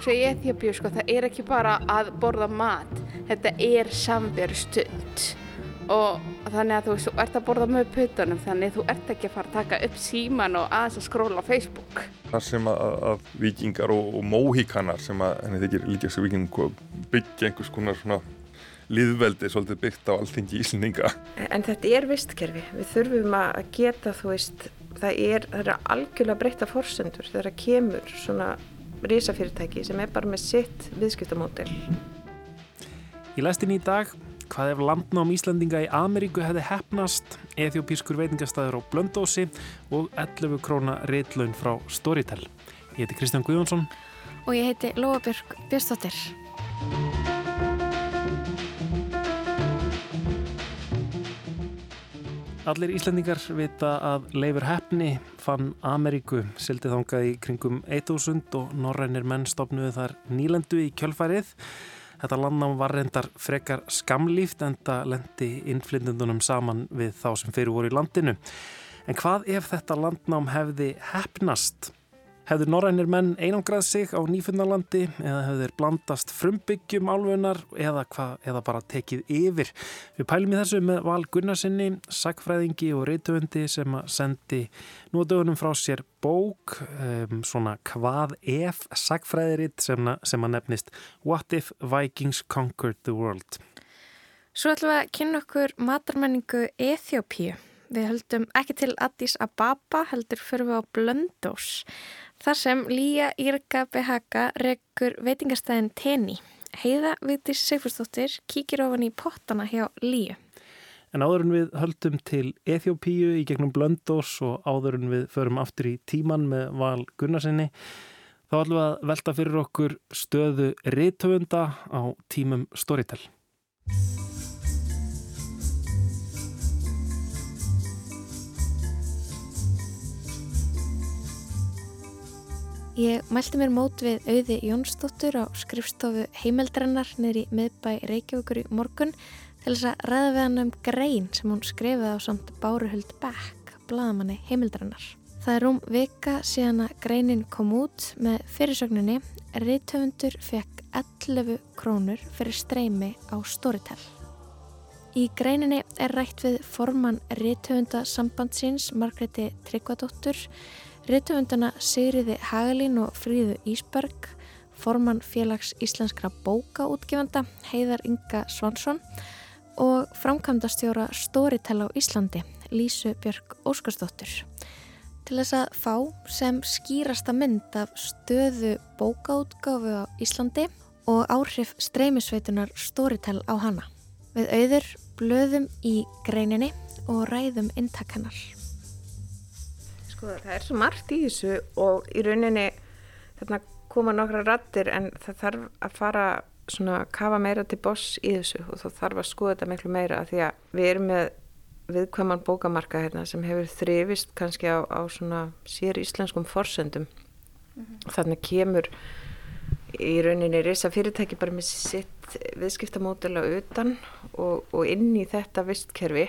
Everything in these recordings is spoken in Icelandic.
Svo í Eþjópíu sko það er ekki bara að borða mat, þetta er samveru stund og þannig að þú veist, þú ert að borða með putunum þannig að þú ert ekki að fara að taka upp síman og aðeins að skróla á Facebook. Það sem að, að vikingar og, og móhíkanar sem að henni þykir líka sem viking byggja einhvers konar svona liðveldi svolítið byggt á alltingi íslendinga. En þetta er vistkerfi, við þurfum að geta þú veist, það er, það er algjörlega breytta fórsendur þegar það kemur svona risafyrirtæki sem er bara með sitt viðskiptamódel. Í læstin í dag, hvað ef landnám Íslandinga í Ameríku hefði hefnast, ethiopískur veitingastæður á Blöndósi og 11 króna reitlaun frá Storytel. Ég heiti Kristján Guðjónsson og ég heiti Lóabjörg Björnstóttir. Allir Íslandingar vita að Leifur Heppni fann Ameríku sildið þangað í kringum 1000 og norrænir menn stopnuðu þar nýlendu í kjölfærið. Þetta landnám var reyndar frekar skamlíft en það lendi innflyndundunum saman við þá sem fyrir voru í landinu. En hvað ef þetta landnám hefði hefnast? Hefður norrænir menn einangrað sig á nýfunnalandi eða hefur blandast frumbyggjum álfunar eða, eða bara tekið yfir? Við pælum í þessu með Val Gunnarsinni, sagfræðingi og reytöfundi sem sendi nú að dögunum frá sér bók, um, svona hvað ef sagfræðiritt sem, sem að nefnist What if Vikings conquered the world? Svo ætlum við að kynna okkur matarmenningu Eþjópíu. Við höldum ekki til Addis Ababa, heldur fyrir við á Blöndós. Þar sem Lía Írka Behaka rekur veitingastæðin Teni. Heiða Viðdís Sigfurstóttir kíkir ofan í pottana hjá Líu. En áður en við höldum til Eþjópíu í gegnum Blöndós og áður en við förum aftur í tíman með Val Gunnarsinni, þá ætlum við að velta fyrir okkur stöðu reytöfunda á tímum Storytel. Ég mælti mér mót við auði Jónsdóttur á skrifstofu heimildrennar niður í miðbæ Reykjavíkur í morgun til þess að ræða við hann um grein sem hún skrifið á samt Báruhuld Beck, bladamanni heimildrennar. Það er um vika síðan að greinin kom út með fyrirsögninni Ríðtöfundur fekk 11 krónur fyrir streymi á Storytel. Í greininni er rætt við formann Ríðtöfundasambandsins Margreti Tryggvadóttur Rittöfundana Sigriði Hagalín og Fríðu Ísberg, formann félags íslenskra bókaútgefanda Heiðar Inga Svansson og framkvæmdastjóra Storytel á Íslandi, Lísu Björg Óskarsdóttur. Til þess að fá sem skýrasta mynd af stöðu bókaútgáfu á Íslandi og áhrif streymisveitunar Storytel á hana. Við auður blöðum í greininni og ræðum intakennar. Sko það er svo margt í þessu og í rauninni þarna koma nokkra rattir en það þarf að fara svona að kafa meira til boss í þessu og þá þarf að skoða þetta miklu meira því að við erum með viðkvæman bókamarka hérna sem hefur þrifist kannski á, á svona sér íslenskum forsendum mm -hmm. þannig kemur í rauninni reysa fyrirtæki bara með sitt viðskiptamódela utan og, og inn í þetta vistkerfi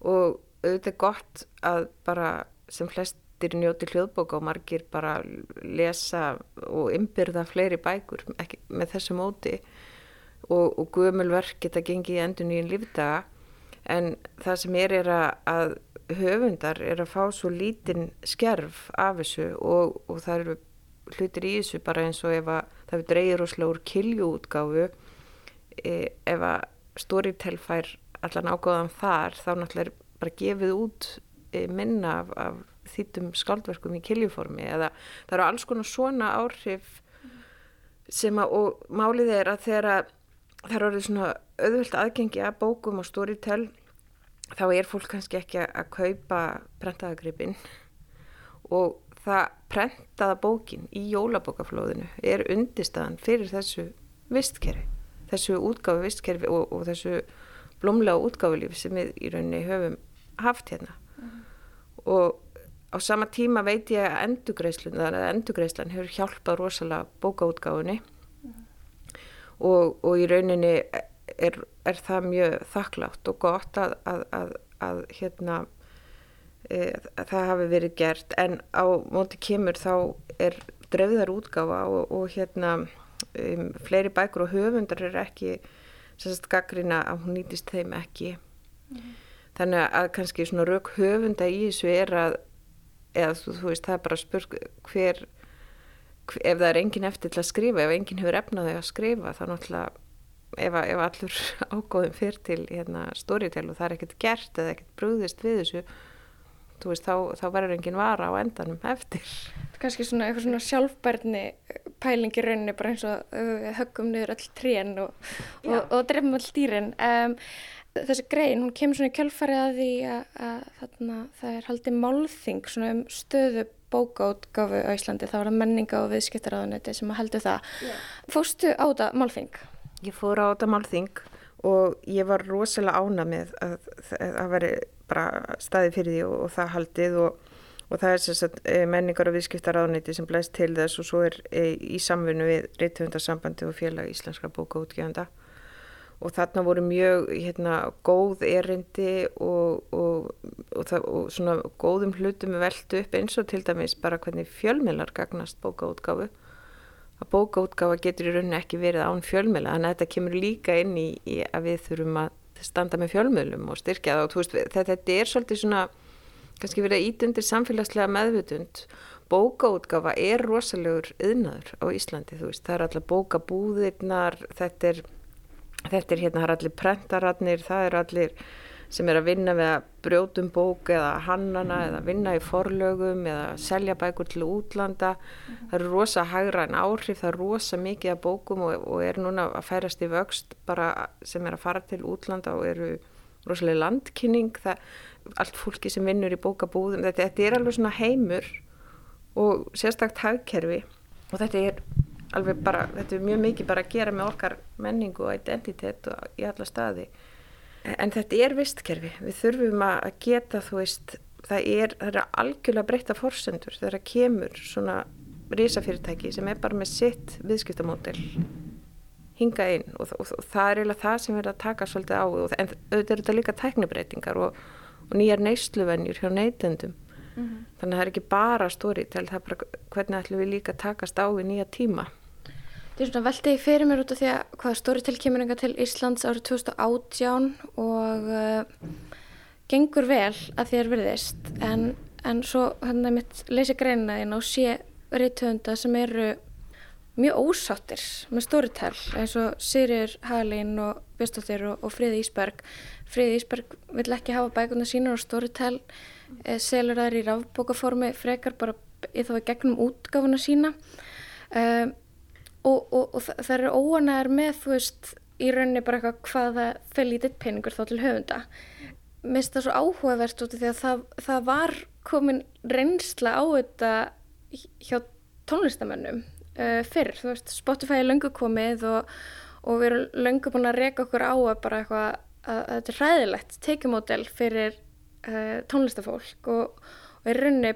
og auðvitað gott að bara sem flestir njóti hljóðbóka og margir bara lesa og ymbirða fleiri bækur ekki, með þessu móti. Og, og guðmjölverk geta gengið í endur nýjum lífdaga en það sem er er að, höfundar er að fá svo lítinn skerf af þessu og, og það eru hlutir í þessu bara eins og ef að það dreyir óslega úr kiljuútgáfu e, ef að Storytel fær allan ágáðan þar þá náttúrulega er bara gefið út minna af, af þýttum skaldverkum í kiljuformi eða það eru alls konar svona áhrif sem að og málið er að þegar að það eru orðið svona auðvöld aðgengi að bókum og storytell þá er fólk kannski ekki að kaupa prentaðagripin og það prentaða bókin í jólabókaflóðinu er undirstaðan fyrir þessu vistkerfi, þessu útgáfi vistkerfi og, og þessu blómlega útgáfilíf sem við í rauninni höfum haft hérna og á sama tíma veit ég að endugreislan, þannig að endugreislan hefur hjálpað rosalega bókaútgáðunni mm. og, og í rauninni er, er það mjög þakklátt og gott að, að, að, að hérna e, það hafi verið gert en á móti kemur þá er drefðar útgáfa og, og hérna um, fleiri bækur og höfundar er ekki sérst gaggrina að hún nýtist þeim ekki mm. Þannig að kannski svona rauk höfunda í þessu er að eða þú, þú veist það er bara spurg hver, hver ef það er engin eftir til að skrifa ef engin hefur efnaði að skrifa þá náttúrulega ef, ef allur ágóðum fyrir til hérna, storytel og það er ekkert gert eða ekkert brúðist við þessu veist, þá, þá verður engin vara á endanum eftir. Kanski svona eitthvað svona sjálfbærni pælingi rauninni bara eins og uh, höggum niður öll trén og, og, og, og drefum öll dýrin. Um, þessi grein, hún kemur svona í kjálfarið að því að, að þarna, það er haldið málþing svona um stöðu bókaútgáfu á Íslandi, það var að menninga og viðskiptaráðuneti sem að heldu það. Yeah. Fóstu á þetta málþing? Ég fór á þetta málþing og ég var rosalega ána með að það veri bara staði fyrir því og, og það haldið og, og það er sérstaklega menningar og viðskiptaráðuniti sem blæst til þess og svo er e, í samfunnu við Ritthundarsambandi og félag Íslenskra bókaútgjöfanda og þarna voru mjög hérna, góð erindi og, það, og svona góðum hlutum veldu upp eins og til dæmis bara hvernig fjölmilar gagnast bókaútgáfu. Að bókaútgáfa getur í rauninni ekki verið án fjölmila þannig að þetta kemur líka inn í, í að við þurfum að standa með fjölmjölum og styrkja það og veist, þetta, þetta er svolítið svona kannski verið ítundir samfélagslega meðvutund bókaútgafa er rosalegur yðnaður á Íslandi veist, það er allar bókabúðirnar þetta er, þetta er hérna, það er allir prentararnir, það er allir sem er að vinna við að brjótum bók eða hannana eða vinna í forlögum eða selja bækur til útlanda. Mm það eru rosa hægra en áhrif það er rosa mikið af bókum og, og er núna að færast í vöxt bara sem er að fara til útlanda og eru rosalega landkynning. Það, allt fólki sem vinnur í bókabúðum þetta, þetta er alveg svona heimur og sérstakt hagkerfi. Og þetta er alveg bara þetta er mjög mikið bara að gera með okkar menningu og identitet og í alla staði. En þetta er vistkerfi. Við þurfum að geta þú veist það er, það er algjörlega breytta fórsendur það kemur svona risafyrirtæki sem er bara með sitt viðskiptamódel hinga inn og, og, og það er eiginlega það sem verður að taka svolítið á en auðvitað er þetta líka tæknibreitingar og, og nýjar neysluvenjur hjá neytendum. Mm -hmm. þannig að það er ekki bara stóri til það er bara hvernig ætlum við líka takast á við nýja tíma Ég er svona veldið fyrir mér út af því að hvaða stóri tilkymminga til Íslands árið 2018 og uh, gengur vel að því er virðist. En, en svo hann er mitt leysi greina þín og sé reytöfunda sem eru mjög ósáttir með stóritel eins og Sýrir Halín og Björnstóttir og, og Fríði Ísberg. Fríði Ísberg vill ekki hafa bækuna sína og stóritel eh, selur þær í rafbókaformi frekar bara í þá gegnum útgáfuna sína. Um, og, og, og það eru óanæðar með þú veist í rauninni bara eitthvað hvaða fel lítið peningur þá til höfunda. Mér finnst það svo áhugavert út af því að það, það var komin reynsla á þetta hjá tónlistamennum uh, fyrr, þú veist, Spotify er löngu komið og, og við erum löngu búin að reyka okkur á að bara eitthvað að, að þetta er ræðilegt tekjumódel fyrir uh, tónlistafólk og, og er rauninni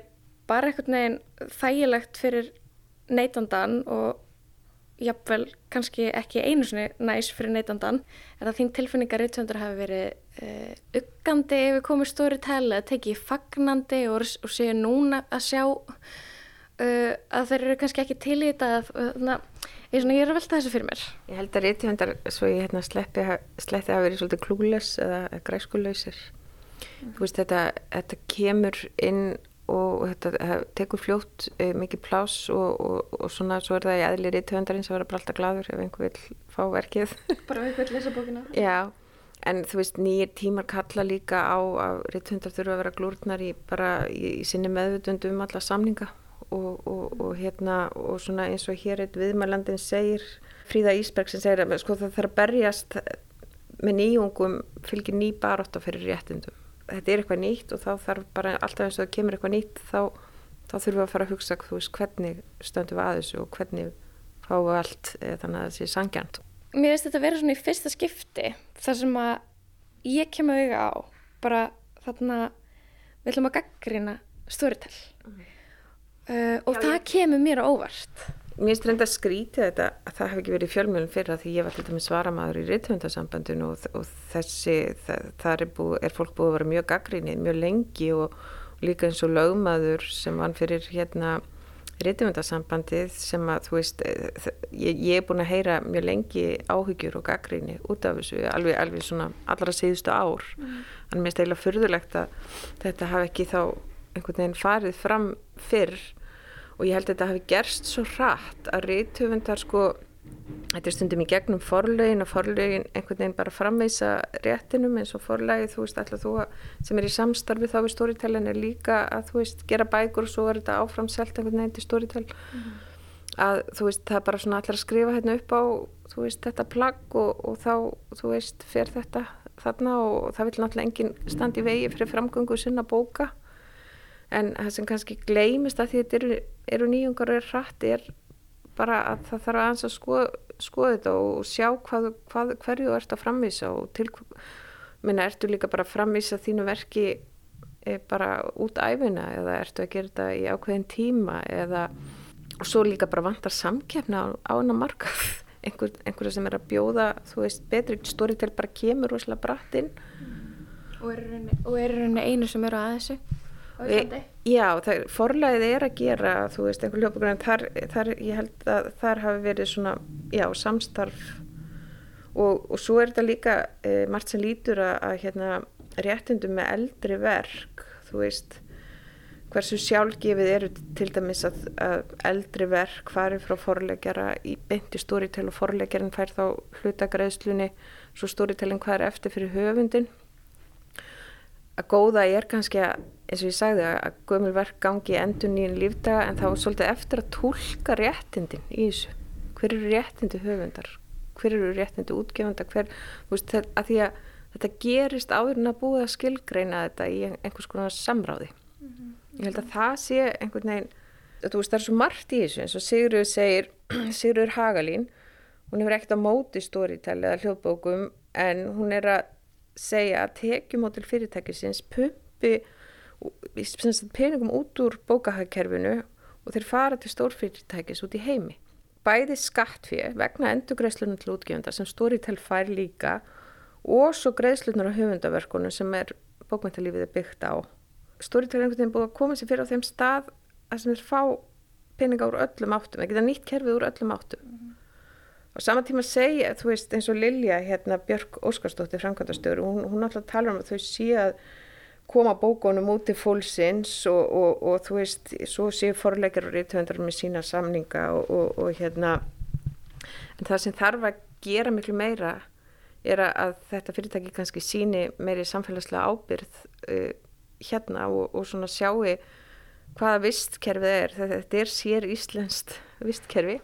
bara eitthvað neginn þægilegt fyrir neytandan og jafnvel kannski ekki einu svona næs fyrir neytandan er það þín tilfinningar reytöndur hafi verið uh, uggandi ef við komum stóri tæli að tekið fagnandi og, og séu núna að sjá uh, að þeir eru kannski ekki til í þetta þannig að ég, ég er að velta þessu fyrir mér Ég held að reytjöndar svo ég hérna, sleppi, sleppi að verið svolítið klúles eða græskuleysir mm. þú veist þetta, þetta kemur inn og þetta tekur fljótt e, mikið plás og, og, og svona svo er það í aðlir í töfundarins að vera bara alltaf gladur ef einhver vil fá verkið. Bara einhver vil lesa bókina. Já, en þú veist nýjir tímar kalla líka á að ritthundar þurfa að vera glúrnar í bara í, í sinni meðvutund um alla samninga og, og hérna og svona eins og hér eitt viðmælandin segir Fríða Ísberg sem segir að sko það þarf að berjast með nýjungum fylgir ný barótt að fyrir réttindum þetta er eitthvað nýtt og þá þarf bara alltaf eins og það kemur eitthvað nýtt þá, þá þurfum við að fara að hugsa veist, hvernig stöndum við að þessu og hvernig fáum við allt e, þannig að það sé sangjant. Mér finnst þetta að vera svona í fyrsta skipti þar sem að ég kemur auðvitað á bara þarna við ætlum að gaggrina stóritel mm. uh, og Já, það ég... kemur mér á óvart. Mér finnst reynda að skríti þetta að það hef ekki verið fjölmjölum fyrir að því ég var til dæmis svaramadur í reythundasambandinu og, og þessi, það, það er, búið, er fólk búið að vera mjög gaggrinni, mjög lengi og líka eins og lögmaður sem vann fyrir hérna rítumundasambandið sem að þú veist eh, ég, ég er búin að heyra mjög lengi áhyggjur og gaggríni út af þessu alveg, alveg svona allra síðustu ár mm. en mér er eiginlega fyrðulegt að þetta hafi ekki þá einhvern veginn farið fram fyrr og ég held að þetta hafi gerst svo hratt að rítumundar sko þetta er stundum í gegnum forlegin og forlegin einhvern veginn bara framveisa réttinum eins og forlegið, þú veist, alltaf þú sem er í samstarfi þá við stóritælun er líka að þú veist, gera bækur og svo er þetta áframselt einhvern veginn til stóritæl mm að þú veist, það er bara svona allir að skrifa hérna upp á, þú veist, þetta plagg og, og þá, þú veist, fer þetta þarna og það vil náttúrulega enginn standi í vegi fyrir framgöngu sinna bóka en það sem kannski gleimist að því þetta eru, eru nýjungar og er hrætt er bara að það þarf að ansa að skoða, skoða þetta og sjá hvað, hvað, hverju þú ert að framvísa og til, minna, ertu líka bara að framvísa þínu verki e, bara út æfina eða ertu að gera þetta í ákveðin tíma eða og svo líka bara vantar samkefna á, hana markað. Einhver, einhverja sem er að bjóða þú veist, betri stóri til bara kemur rosalega bratt inn. Og er rauninni einu sem eru að þessu E, já, það, forlæðið er að gera þú veist, einhver hljópagrunn þar, þar, ég held að þar hafi verið svona já, samstarf. Og, og svo er þetta líka e, margt sem lítur að, að hérna, réttundum með eldri verk þú veist hversu sjálfgefið eru til dæmis að, að eldri verk fari frá forlegjara í beinti stóritel og forlegjarin fær þá hlutagreðslunni svo stóritelin hvað er eftir fyrir höfundin að góða er kannski að eins og ég sagði að gömulverk gangi endur nýjum lífdaga en þá er svolítið eftir að tólka réttindin í þessu. Hver eru réttindi höfundar? Hver eru réttindi útgefundar hver, veist, að því að þetta gerist áður en að búið að skilgreina þetta í einhvers konar samráði. Mm -hmm. ég held að það sé einhvern veginn þú veist það er svo margt í þessu eins og Sigurður segir Sigurður Hagalín hún hefur ekkert á móti stóritæli eða hljóðbókum en hún er að segja að tekjumótil fyrirtækisins pumpi peningum út úr bókahagkerfinu og þeir fara til stórfyrirtækis út í heimi. Bæði skattfið vegna endugreðslunum til útgefundar sem Storytel fær líka og svo greðslunar á höfundaverkunum sem er bókmæntalífið er byggt á. Storytel er einhvern veginn búið að koma sér fyrir á þeim stað að sem þeir fá peninga úr öllum áttum, það nýtt kerfið úr öllum áttum. Mm -hmm. Á sama tíma segja, þú veist, eins og Lilja, hérna Björk Óskarsdóttir, framkvæmdastöður, hún, hún alltaf tala um að þau sé að koma bókunum út til fólksins og, og, og þú veist, svo séu forleikar og reytöndar með sína samninga og, og hérna en það sem þarf að gera miklu meira er að þetta fyrirtæki kannski síni meiri samfélagslega ábyrð uh, hérna og svona sjáu hvaða vistkerfið er. Þetta er sér íslenskt vistkerfi.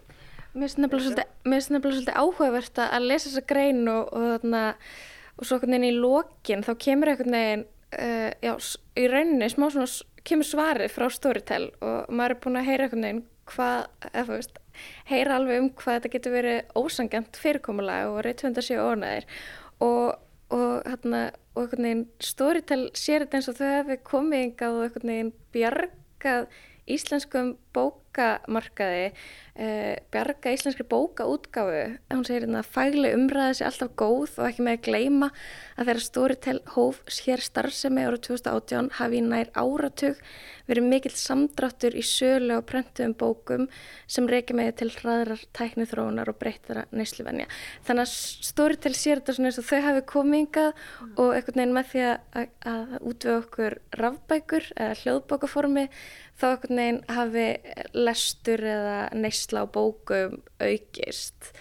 Mér finnst nefnilega svolítið áhugavert að lesa þessa grein og, og, og svo einhvern veginn í lokin þá kemur einhvern veginn uh, já, í rauninni smá svona kemur svarið frá Storytel og maður er búin að heyra einhvern veginn hvað, eða þú veist, heyra alveg um hvað þetta getur verið ósangjant fyrirkomulega og reytvöndar séu ónæðir og, og hérna, og einhvern veginn Storytel sér þetta eins og þau hefur komið yngað og einhvern veginn bjargað íslenskum bókamarkaði uh, bjarga íslenskri bókaútgáfu hún segir hérna að fæli umræða sér alltaf góð og ekki með að gleima að þeirra Storytel hóf sér starfsemi ára 2018 hafi nær áratug verið mikill samdráttur í sölu og prentuðum bókum sem reykja með til hraðrar tæknið þróunar og breyttara neysluvenja. Þannig að Storytel sér þetta svona eins og þau hafi komingað mm. og einhvern veginn með því að, að útvöða okkur rafbækur eða hljóðbókaformi þá einhvern veginn hafi lestur eða neysla á bókum aukist.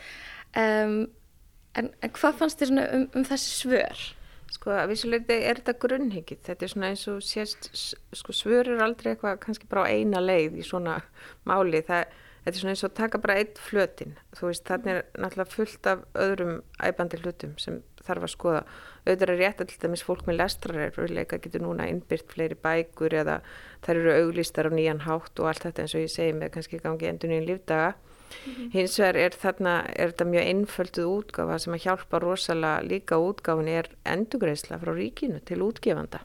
Um, en, en hvað fannst þér um, um þessi svör? Sko að vissuleiti er þetta grunnhyggið, þetta er svona eins og sést, sko svörur aldrei eitthvað kannski bara á eina leið í svona máli, það, þetta er svona eins og taka bara eitt flötin, þú veist þannig er náttúrulega fullt af öðrum æbandi hlutum sem þarf að skoða, auðvitað er rétt að til dæmis fólk með lestrarreifurleika getur núna innbyrt fleiri bækur eða þær eru auglýstar á nýjan hátt og allt þetta eins og ég segi með kannski gangi endur nýjan lífdaga. Mm -hmm. Hins vegar er þarna, er þetta mjög einfölduð útgafa sem að hjálpa rosalega líka útgáfin er endugreisla frá ríkinu til útgefanda.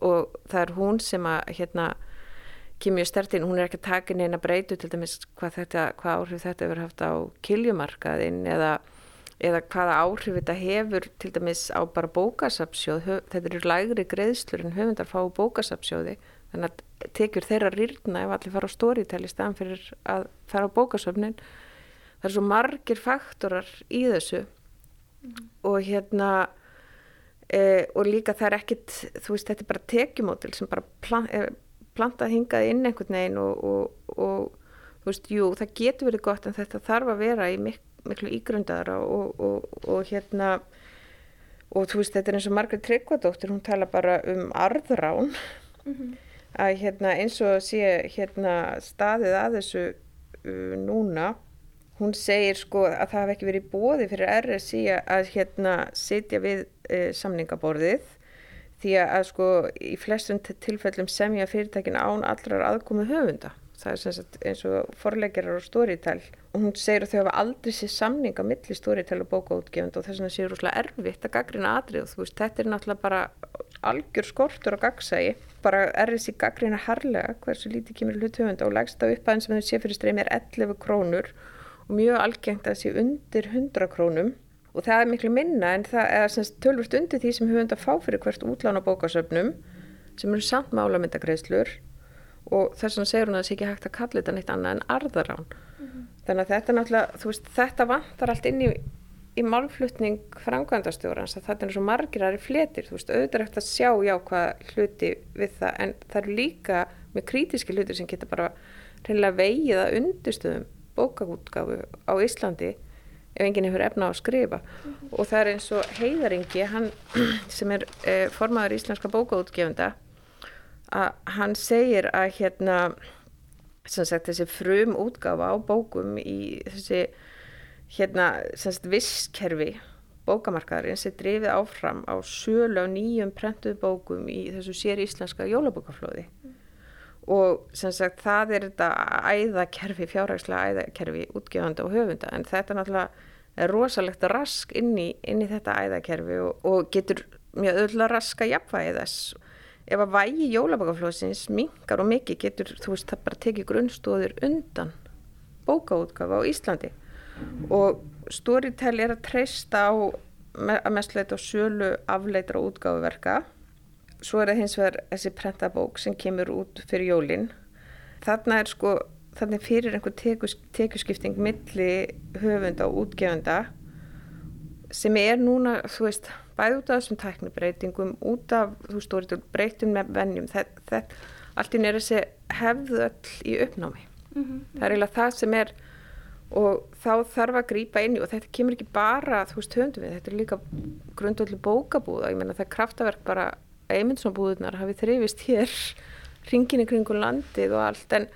Og það er hún sem að hérna kemur stertinn, hún er ekki að taka neina breytu til dæmis hvað, þetta, hvað áhrif þetta hefur haft á kiljumarkaðin eða, eða hvaða áhrif þetta hefur til dæmis á bara bókasapsjóð, þetta eru lægri greiðslur en höfundar fá bókasapsjóði þannig að tekjur þeirra rýrna ef allir fara á storytel í staðan fyrir að fara á bókasöfnin. Það er svo margir faktorar í þessu og hérna e, og líka það er ekkit þú veist þetta er bara tekjumótil sem bara plan, e, plantað hingað inn einhvern veginn og, og, og þú veist, jú, það getur verið gott en þetta þarf að vera í mik miklu ígrundara og, og hérna og þú veist, þetta er eins og Margrét Tryggvadóttir, hún tala bara um arðrán mm -hmm. að hérna eins og sé hérna staðið að þessu uh, núna hún segir sko að það hef ekki verið bóði fyrir RSI að hérna sitja við e, samningaborðið því að sko í flestum tilfellum semja fyrirtækin án allrar aðkomi höfunda. Það er sem sagt eins og forleikjarar og stóriðtæl og hún segir að þau hafa aldrei sér samninga millir stóriðtæl og bókaútgefund og þess vegna séu rúslega erfitt að gaggrina atrið og þú veist þetta er náttúrulega bara algjör skortur og gagsægi bara RSI gaggrina harlega hversu lítið kemur hlut höfunda og legst það upp aðeins sem þau sé fyrir streymi er 11 krónur. Og mjög algengt að sé undir 100 krónum. Og það er miklu minna en það er semst tölvurt undir því sem þetta að fá fyrir hvert útlána bókasöfnum sem eru samt málamyndagreðslur og þess vegna segir hún að það sé ekki hægt að kalla þetta neitt annað en arðarán mm -hmm. þannig að þetta náttúrulega, þú veist, þetta vantar allt inn í, í málflutning frangvændastjórans að þetta er svo margir aðri fletir, þú veist, auðvitað er eftir að sjá já hvað hluti við það en það eru líka með krítiski hluti sem geta bara reynilega vegið að undirstöðum bókaútgáfu á Íslandi ef enginn hefur efna á að skrifa mm -hmm. og það er eins og heiðaringi hann sem er eh, formadur íslenska bókaútgefunda að hann segir að hérna sagt, þessi frum útgáfa á bókum í þessi hérna visskerfi bókamarkaðarins er drifið áfram á sölu á nýjum prentuð bókum í þessu sér íslenska jólabókaflóði. Mm og sem sagt það er þetta æðakerfi, fjárhagslega æðakerfi útgjöfanda og höfunda. En þetta náttúrulega er rosalegt rask inn í, inn í þetta æðakerfi og, og getur mjög öll að raska jafnvægi þess ef að vægi jólabakaflóðsins mingar og mikið getur þú veist það bara tekið grunnstóðir undan bókaútgafa á Íslandi. Og Storytel er að treysta á að mestleita á sölu afleitra útgafuverka svo er það hins vegar þessi prentabók sem kemur út fyrir jólinn þarna er sko þarna fyrir einhver tekus, tekuskipting milli höfunda og útgefunda sem er núna þú veist, bæð út af þessum tæknibreitingum út af, þú veist, breytum með vennjum, þetta allt í nýra þessi hefðu öll í uppnámi. Mm -hmm. það er eiginlega það sem er og þá þarf að grýpa inn í og þetta kemur ekki bara, þú veist, höndum við þetta er líka grundvöldu bókabúða, ég menna það er kraftaverk bara Eymundsson-búðunar hafi þrifist hér ringin í kringu landið og allt en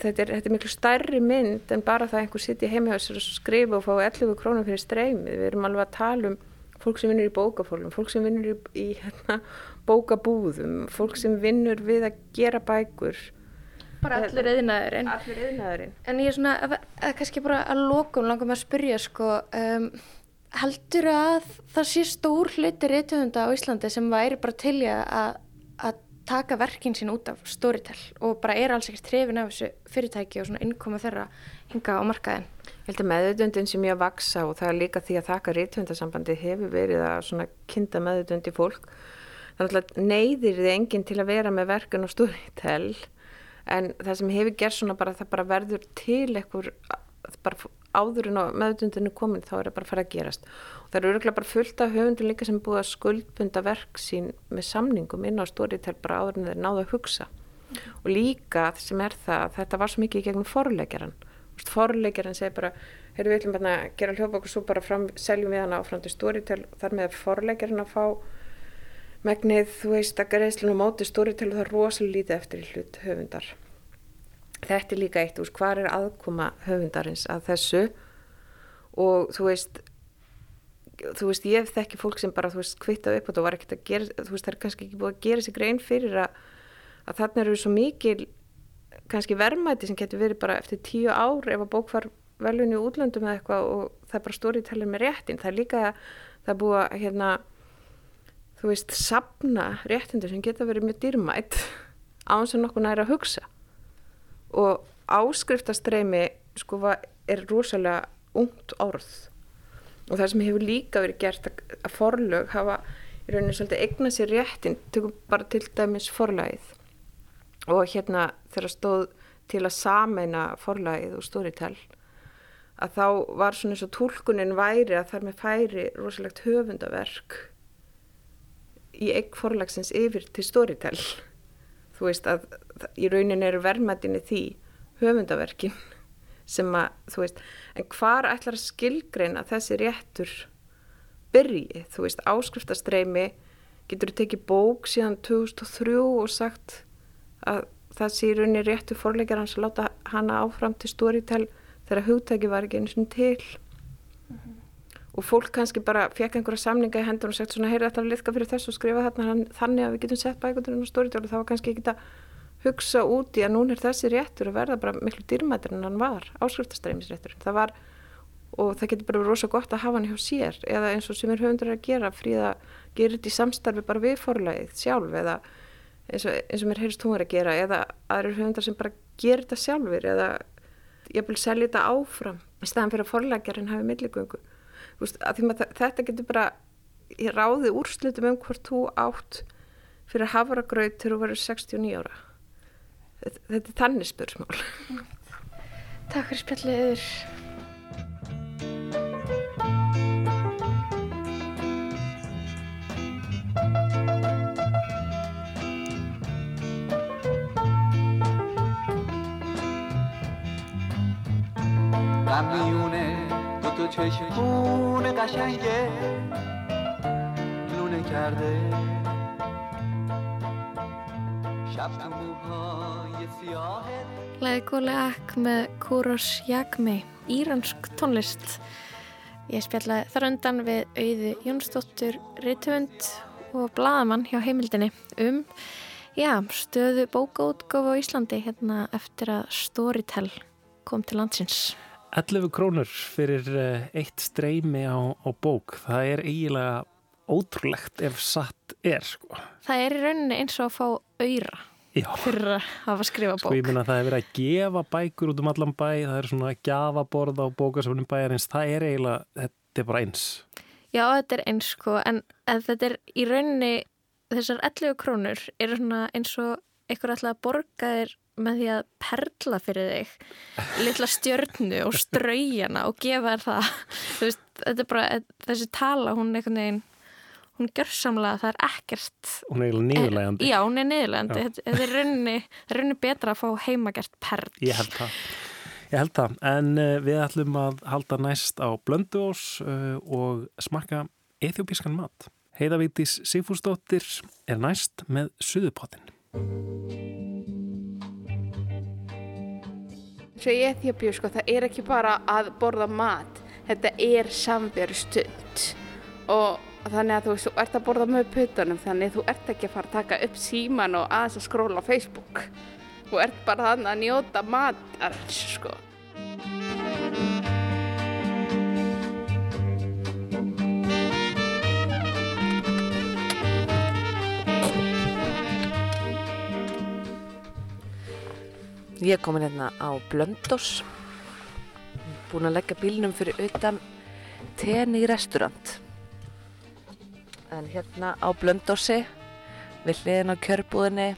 þetta er, þetta er miklu stærri mynd en bara það einhver sitt í heimhjóðsir og skrifa og fá 11 krónum fyrir streymið. Við erum alveg að tala um fólk sem vinnur í bókafólum, fólk sem vinnur í, í hérna, bókabúðum fólk sem vinnur við að gera bækur. Bara allir eðinaðurinn en ég er svona, að, að kannski bara að lokum langar maður að spyrja sko um, heldur að það sé stór hluti reytöfunda á Íslandi sem væri bara til að, að taka verkin sín út af Storytel og bara er alls ekkert trefin af þessu fyrirtæki og svona innkoma þeirra hinga á markaðin. Ég held að meðutöndin sem ég að vaksa og það er líka því að þakka reytöfundasambandi hefur verið að kynnta meðutöndi fólk. Þannig að neyðir þið enginn til að vera með verkan á Storytel en það sem hefur gert svona bara það bara verður til ekkur áður en á meðutundinu komin þá er það bara að fara að gerast. Og það eru öruglega bara fullt af höfundin líka sem búið að skuldbunda verk sín með samningum inn á stóriðtel bara áður en þeir náðu að hugsa. Og líka sem er það þetta var svo mikið gegnum forleikjaran forleikjaran segir bara við ætlum að gera hljópa okkur svo bara fram, seljum við hana áfram til stóriðtel þar með forleikjaran að fá megnið þú veist að greiðslunum móti stóriðtel og það er rosalega lítið eftir í hlut höfundar. Þetta er líka eitt úr hvað er aðkoma höfundarins að þessu? Og þú veist þú veist ég þekki fólk sem bara þú veist kvitta upp og það var ekkert að gera þú veist það er kannski ekki búið að gera sig grein fyrir að, að þarna eru svo mikil kannski verðmæti sem getur verið bara eftir tíu ár ef að bók var velunni útlöndum eða eitthvað og það er bara stóriðtælinn með réttin það er líka það er búið að hérna þú veist sapna réttindur sem geta verið mjög dýrmætt án sem nokkur næri að hugsa. Og áskriftastreymi sko er rosalega ungt orð. Og það sem hefur líka verið gert að, forlög hafa í rauninu svolítið eigna sér réttin tökum bara til dæmis forlagið og hérna þegar stóð til að sameina forlægið og Storytel að þá var svona eins og tólkunin væri að þar með færi rosalegt höfundaverk í eign forlagsins yfir til Storytel. Þú veist að í raunin eru verðmættinni því höfundaverkin sem að þú veist en hvar ætlar að skilgreina þessi réttur byrji, þú veist áskriftastreimi getur þú tekið bók síðan 2003 og sagt að það sé í rauninni réttu forleikar hans að láta hana áfram til Storytel þegar hugtæki var ekki eins og til. Mm -hmm. og fólk kannski bara fekk einhverja samninga í hendur og sagt svona heyri þetta að liðka fyrir þessu og skrifa þarna þannig að við getum sett bækundurinn á Storytel. Og það var kannski ekki að hugsa út í að núna er þessi réttur að verða bara miklu dýrmættir en hann var áskriftastreymisréttur það var og það getur bara verið rosa gott að hafa hann hjá sér eða eins og sem er höfundur að gera fríða gerir þetta í samstarfi bara við forlæðið sjálf eða eins og, eins og mér heyrst hún er að gera eða aðrir höfundar sem bara gerir þetta sjálfur eða ég vil selja þetta áfram í staðan fyrir að forlækjarinn hafi milligöngu. Þetta getur bara í ráði úrslutum um hvort þú átt fyrir hafragraut til þú verður 69 ára. Þetta, þetta er þannig spursmál Takk fyrir spjalliður در میونه دو تو چشمون قشنگه لونه کرده شب تو موهای سیاه Læði góli akk með Kúros Jagmi, íransk tónlist. Ég spjallaði þar undan við auði Jónsdóttur, Rittvönd og Bladamann hjá heimildinni um já, stöðu bókaútgáfa á Íslandi hérna eftir að Storytel kom til landsins. 11 krónur fyrir eh, eitt streymi á, á bók, það er eiginlega ótrúlegt ef satt er sko. Það er í rauninni eins og að fá auðra fyrir að hafa skrifa bók. Sko ég minna að það er verið að gefa bækur út um allan bæ, það er svona að gafa borða á bókasöfnum bæjarins, það er eiginlega, þetta er bara eins. Já þetta er eins sko, en þetta er í rauninni, þessar 11 krónur eru svona eins og einhver alltaf að borga þér með því að perla fyrir þig litla stjörnu og ströyjana og gefa þér það. Veist, þetta er bara, þessi tala hún er einhvern veginn hún gjör samlega að það er ekkert. Hún er eiginlega niðurlegandi já, hún er niðurlegandi, þetta er raunni, betra að fá heimagert perl. Ég held það. Ég held það, en uh, við ætlum að halda næst á Blönduós uh, og smakka ethiopískan mat. Heiðavítis Sigfúrsdóttir er næst með Suðupottin. Svo í Eþjópiu sko það er ekki bara að borða mat, þetta er samveru stund og þannig að þú veist, þú ert að borða með puttunum þannig þú ert ekki að fara að taka upp síman og aðeins að skróla á Facebook. Þú ert bara þannig að njóta matar sko. Ég er komin hérna á Blöndós, búin að leggja bílnum fyrir utan tenni í restaurant. En hérna á Blöndósi, við hliðin á kjörbúðinni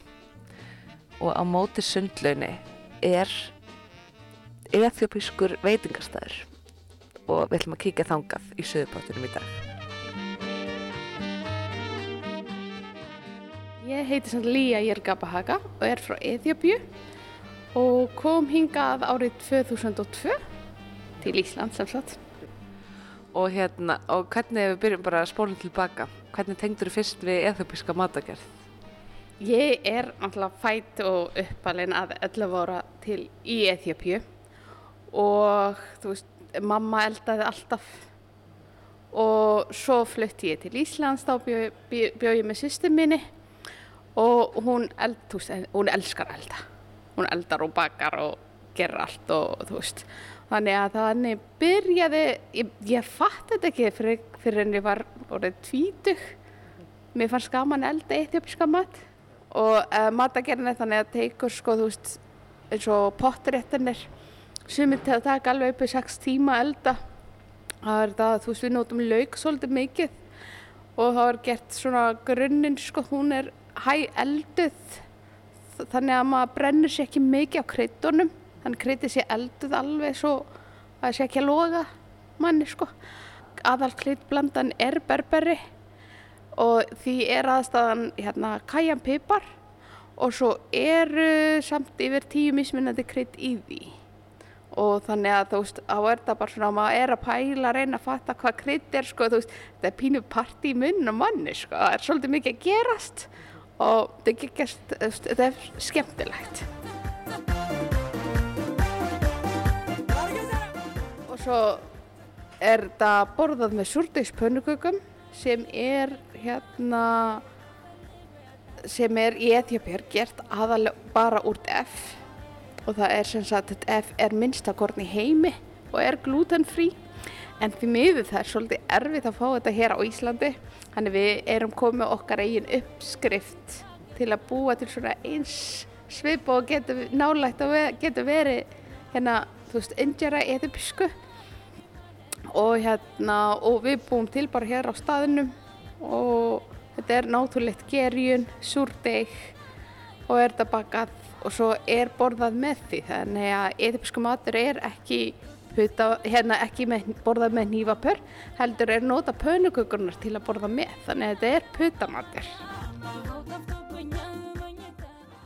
og á móti sundlaunni er eþjópískur veitingarstaður og við ætlum að kíka þangað í söðupáttunum í dag. Ég heiti Lía Jörgabahaga og er frá Eþjópiu og kom hingað árið 2002 til Ísland sem sagt. Og hérna, og hvernig við byrjum bara að spólum tilbaka, hvernig tengdur þú fyrst við eþjópíska matagerð? Ég er náttúrulega fætt og uppalinn að 11 ára til í Eþjópju og þú veist, mamma eldaði alltaf og svo flutti ég til Íslands, þá bjóð bjó ég með sýstum minni og hún, eld, veist, hún elskar elda hún eldar og bakar og gerir allt og þú veist. Þannig að þannig byrjaði ég, ég fatt þetta ekki fyrir, fyrir en ég var orðið tvítug. Mér fannst gaman elda eitthjópiska mat og uh, matagerðin þannig að teikur sko þú veist eins og potréttinir sumið til að taka alveg uppið 6 tíma elda. Það er það þú veist við nótum lauk svolítið mikið og það var gert svona grunninn sko hún er hæ elduð þannig að maður brennur sér ekki mikið á kryddunum. Þannig kryddið sé elduð alveg svo að það sé ekki að loga manni sko. Aðal kryddblandan er berberi og því er aðstæðan hérna kajanpipar og svo eru samt yfir tíu mismunandi krydd í því. Og þannig að þú veist, á er það bara svona að maður er að pæla að reyna að fatta hvað krydd er sko, þú veist, þetta er pínu parti í munn og manni sko, það er svolítið mikið að gerast og þetta er, skemmtilegt. Og svo er þetta borðað með súrdegspönnukökum sem er hérna sem er í Etiopíur gert aðalega bara úr F. Og það er sem sagt að F er minnstakorn í heimi og er glutenfrí en því miður það er svolítið erfitt að fá þetta hér á Íslandi þannig við erum komið okkar eigin uppskrift til að búa til svona eins svip og getur nálægt og getur verið hérna, þú veist, indjara eðubísku og hérna og við búum til bara hér á staðinum og þetta er náttúrulegt gerjun, súrdeg og er þetta bakað. Og svo er borðað með því. Þannig að eðipsku matur er ekki, puta, hérna, ekki með, borðað með nývapör heldur er nota pönugugunar til að borða með. Þannig að þetta er putamatur.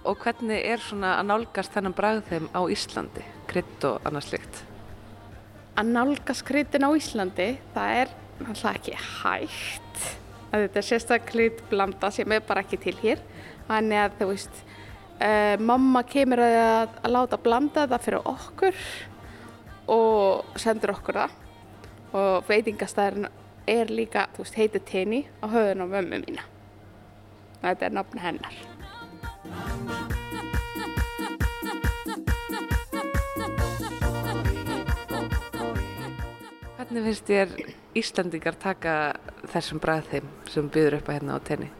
Og hvernig er svona að nálgast þennan bragðheim á Íslandi, krydd og annað slikt? Að nálgast kryddin á Íslandi það er alltaf ekki hægt. Að þetta er sérstaklega blanda sem er bara ekki til hér. Þannig að þú veist uh, mamma kemur að, að láta blanda það fyrir okkur og sendur okkur það. Og veitingastæðurinn er líka, þú veist, heitir Tini á höfðun á mömmu mína. Þetta er nafn hennar. Hvernig finnst þér Íslandingar taka þessum bræðheim sem byður upp að hérna á tenni?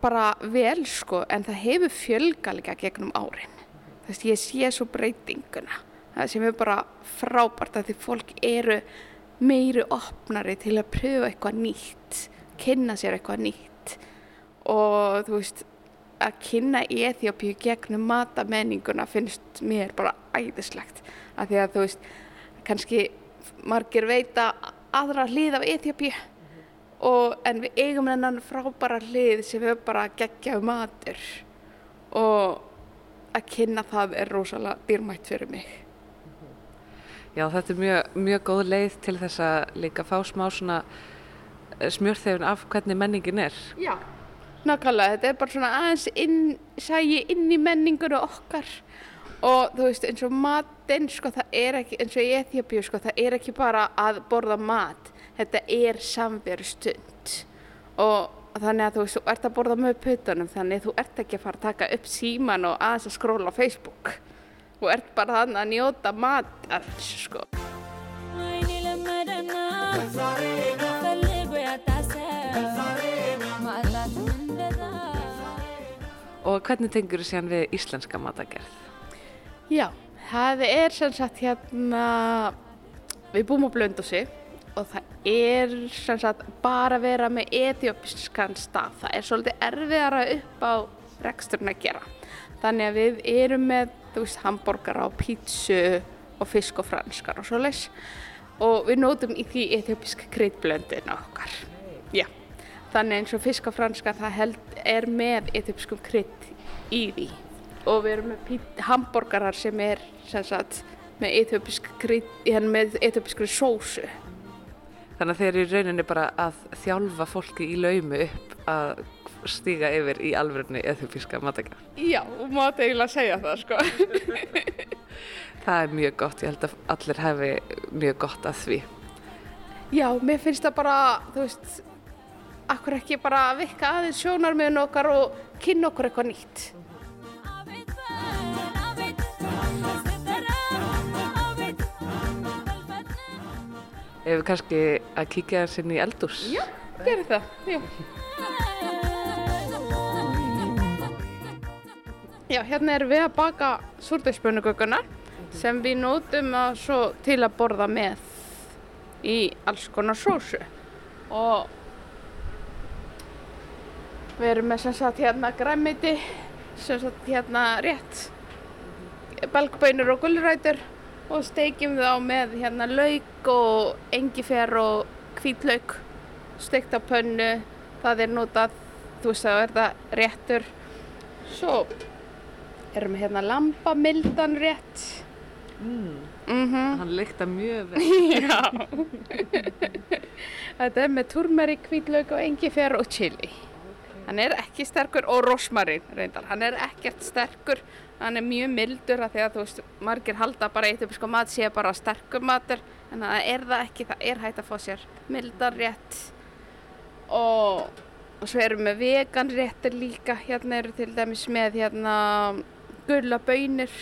bara vel sko en það hefur fjölga líka gegnum árin. Þú veist ég sé svo breytinguna það sem er bara frábært að því fólk eru meiri opnari til að pröfa eitthvað nýtt kynna sér eitthvað nýtt. Og þú veist að kynna í Eþjópíu gegnum matamenninguna finnst mér bara æðislegt. Af því að þú veist kannski margir veita aðra hlið af Eþjópíu og, en við eigum hennan frábæra hlið sem við bara geggjaðu matur. Og að kynna það er rosalega dýrmætt fyrir mig. Já, þetta er mjög, mjög góð leið til þess að líka fá smá svona smjörþefin af hvernig menningin er. Já, nákvæmlega, þetta er bara svona aðeins inn, sægi inn í menningunum okkar. Og þú veist eins og matinn, sko það er ekki, eins og í Eþjópíu, sko það er ekki bara að borða mat. Þetta er samveru stund og þannig að þú veist, þú ert að borða með putunum þannig þú ert ekki að fara að taka upp síman og aðeins að skróla á Facebook þú ert bara þannig að njóta mat alls, sko Og hvernig tengur þú síðan við íslenska matagerð? Já, það er sem sagt hérna við búum á Blöndósi og það er sem sagt bara að vera með etiópiskan stað. Það er svolítið erfiðara upp á reksturinn að gera. Þannig að við erum með, þú veist, hambúrgara og pítsu og fisk og franskar og svo leys og við nótum í því etiópisk kryddblöndin okkar. Já, þannig eins og fisk og franskar það held, er með etiópiskum krydd í því. Og við erum með hambúrgarar sem er sem sagt með etiópisk krydd, hérna með etiópiskri sósu. Þannig að þeir eru rauninni bara að þjálfa fólki í laumi upp að stíga yfir í alverðinni eþjófíska matagjörn. Já, og máta eiginlega segja það, sko. það er mjög gott, ég held að allir hefi mjög gott að því. Já, mér finnst það bara, þú veist, akkur ekki bara vikka aðeins sjónarmiðun okkar og kynna okkur eitthvað nýtt. Ef við kannski að kíkja þess inn í eldús. Já, gerum það. Já. Já, hérna erum við að baka súrdegsbönugökunar sem við nótum að svo til að borða með í alls konar sósu. Og við erum með sem sagt hérna græmiti sem sagt hérna rétt belgbönur og gulrætur og steikjum þá með hérna lauk og engifer og hvítlauk steikt á pönnu. Það er notað, þú veist það er það réttur. Svo erum hérna lambamildan rétt Mm. mhm Hann lykta mjög vel. Þetta er með turmeri, hvítlauk og engifer og chili. Hann er ekki sterkur og rosmarin reyndar. Hann er ekkert sterkur, hann er mjög mildur að því að þú veist, margir halda bara eitt upp sko mat sé bara sterkur matur en það er það ekki, það er hægt að fá sér mildar rétt og, og svo erum við vegan réttir líka. Hérna eru til dæmis með hérna gulla bönir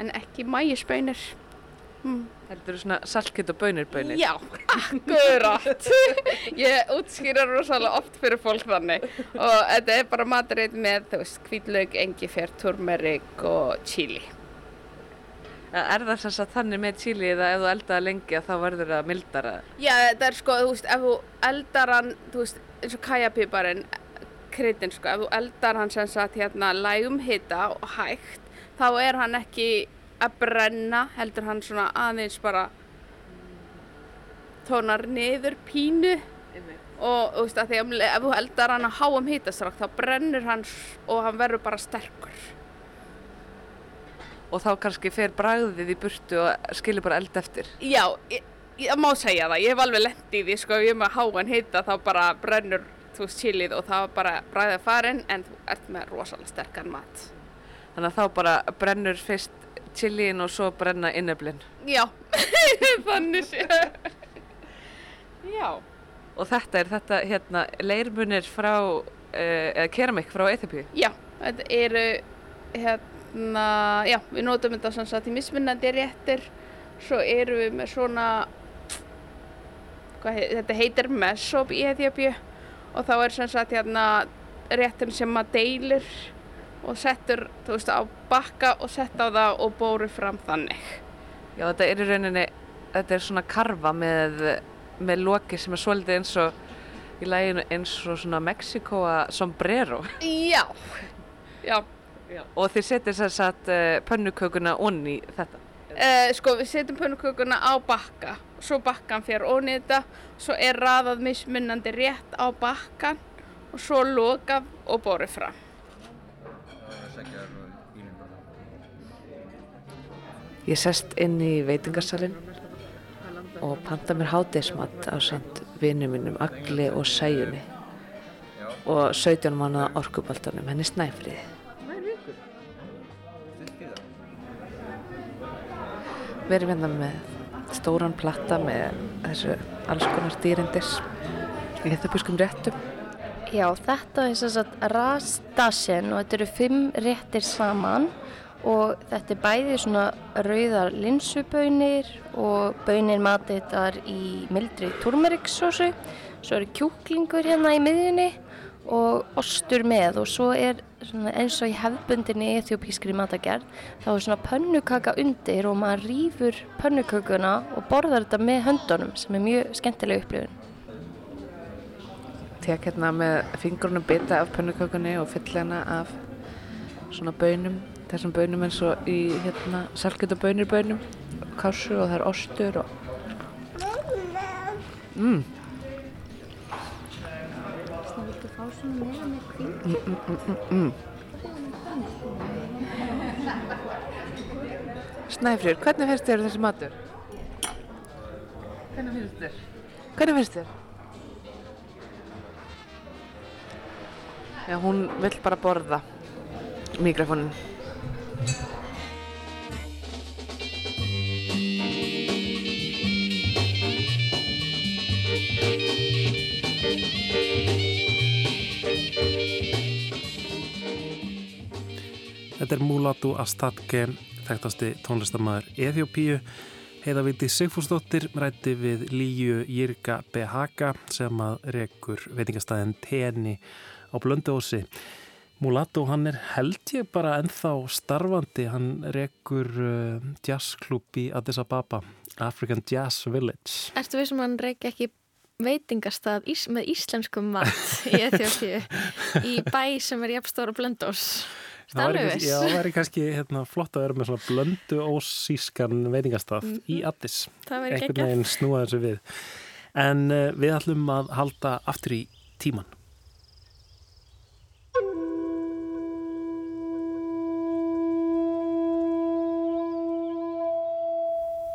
en ekki mægisbönir. Mm. Heldur þú svona saltkjöt og bönir bönir? Já, akkurat. Ég útskýra rosalega oft fyrir fólk þannig og þetta er bara maturreit með, þú veist, hvítlaug, engifer, turmerik og chili. Er það sem sagt þannig með chili eða ef þú eldaði lengi að þá verður það mildara? Já, þetta er sko, þú veist, ef þú eldar hann, þú veist, eins og kajapiparinn, kryddin sko, ef þú eldar hann sem sagt hérna lægum hita og hægt, þá er hann ekki að brenna, heldur hann svona aðeins bara tónar niður pínu og þú veist að því að um ef þú eldar hann að háum hitastrák þá brennur hann og hann verður bara sterkur. Og þá kannski fer bragðið í burtu og skilur bara eld eftir? Já, ég, ég má segja það, ég hef alveg lent í því sko, ef ég með háan hita þá bara brennur þú chilið og þá bara bræðið farin en þú ert með rosalega sterkan mat. Þannig að þá bara brennur fyrst chiliin og svo brenna inneblinn. Já, þannig sé. Já. Og þetta er þetta hérna leirmunir frá, uh, eða keramik frá Eþipíu. Já, þetta eru hérna, já, við notum þetta sem sagt í mismunandi réttir, svo eru við með svona, hvað heit, þetta heitir mesop í Eþjópíu og þá er sem sagt hérna réttin sem maður deilir og settur, þú veist, á bakka og sett á það og bóru fram þannig. Já, þetta er í rauninni, þetta er svona karfa með, með loki sem er svolítið eins og í læginu eins og svona Mexikoa sombrero. Já, já. Og þið setið sér satt uh, pönnukökuna onni þetta. Uh, sko við setjum pönnukökuna á bakka svo bakkan fyrir onni þetta svo er raðað mismunandi rétt á bakkan og svo lokað og borið fram Ég sest inn í veitingarsalinn og panta mér hádeismat á samt vinnu mínum Agli og Sæjunni og 17 manna orkubaltanum henni Snæfriði. Við erum hérna með stóran platta með þessu alls konar dýrindis í þetta buskum réttum. Já, þetta er sem sagt rastasen og þetta eru fimm réttir saman og þetta er bæði svona rauðar linsubönir og bönir matið í mildri turmeriksósu, svo eru kjúklingur hérna í miðjunni og ostur með. Og svo er eins og í hefbundinni ethiopískri matagerð þá er svona pönnukaka undir og maður rýfur pönnukökuna og borðar þetta með höndunum sem er mjög skemmtileg upplifun. Tek hérna með fingrunum bita af pönnukökunni og fyll hérna af svona bönum, þessum bönum eins og í hérna salkjöta bönir bönum, kásu og það er ostur og... Mm. Mm, mm, mm, mm. Snæfrýr, hvernig finnst þér þessi matur? Hvernig finnst þér? Hvernig finnst þér? Já, hún vill bara borða mikrofónin. Þetta er Mulatu Astatke, þekktasti tónlistamæður Eþjópíu. Heiðavíti Sigfúsdóttir rætti við Líu Jirka Behaka sem að rekur veitingastæðin Teni á Blönduósi. Mulatu hann er held ég bara ennþá starfandi, hann rekur uh, jazzklub í Addis Ababa, African Jazz Village. Ertu við sem hann reiki ekki veitingastað ís, með íslenskum mat í Eþjópíu í bæ sem er jafnstóra blöndós? Stannuvis. Já, það væri kannski hérna, flott að vera með svona blöndu ósískan veitingastaf mm -hmm. í Addis. Það væri Einhvern geggjað. veginn snúa þessu við. En uh, við ætlum að halda aftur í tíman.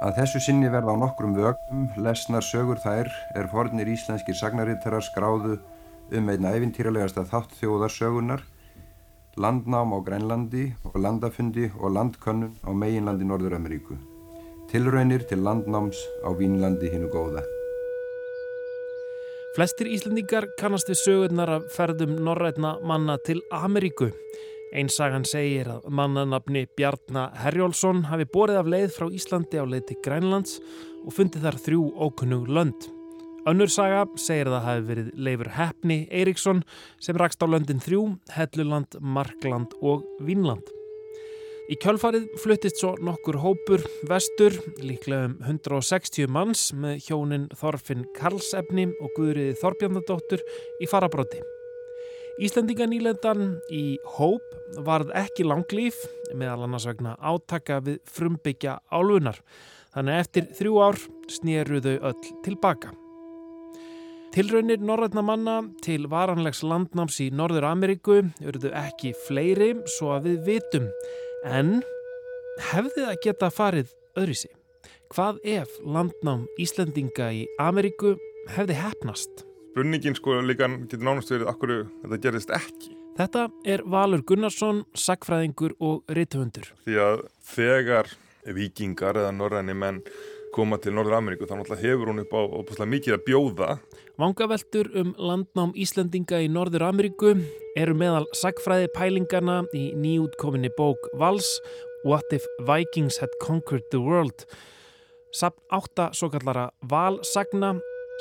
Að þessu sinni verða á nokkrum vögum, lesnar sögur þær er fornir íslenskir sagnarittarar skráðu um einn æfintýralegasta þátt þjóðarsögunar, landnám á Grænlandi og landafundi og landkönnun á meginlandi Norður-Ameríku. Tilraunir til landnáms á Vínlandi hinnu góða. Flestir Íslendingar kannast við sögurnar af ferðum norrætna manna til Ameríku. Einsagan segir að mannanafni Bjarnar Herjólfsson hafi borið af leið frá Íslandi á leið til Grænlands og fundið þar þrjú ókunnug lönd. Önnur saga segir að það hafi verið Leifur Heppni Eiríksson sem rakst á löndin þrjú, Helluland, Markland og Vínland. Í kjölfarið fluttist svo nokkur hópur vestur, líklega um 160 manns með hjónin Þorfinn Karlsefni og Guðriði Þorbjarnadóttur í farabróti. Íslendinganýlendan í hóp varð ekki langlýf meðal annars vegna átaka við frumbyggja álfunar. Þannig eftir þrjú ár snéru þau öll tilbaka. Tilraunir norrætna manna til varanlegs landnáms í Norður Ameríku eruðu ekki fleiri svo að við vitum. En hefði það geta farið öðrisi? Hvað ef landnám Íslendinga í Ameríku hefði hefnast? Spurningin sko líka getur nánast verið akkur þetta gerðist ekki. Þetta er Valur Gunnarsson, sagfræðingur og rithöfundur. Því að þegar vikingar eða norræni menn koma til Norður Ameríku þá náttúrulega hefur hún upp á opaslega mikið að bjóða. Vangaveltur um landnám Íslendinga í Norður Ameríku eru meðal sagfræði pælingana í nýjútkominni bók Vals What if Vikings had conquered the world? Samt átta svo kallara valsagna,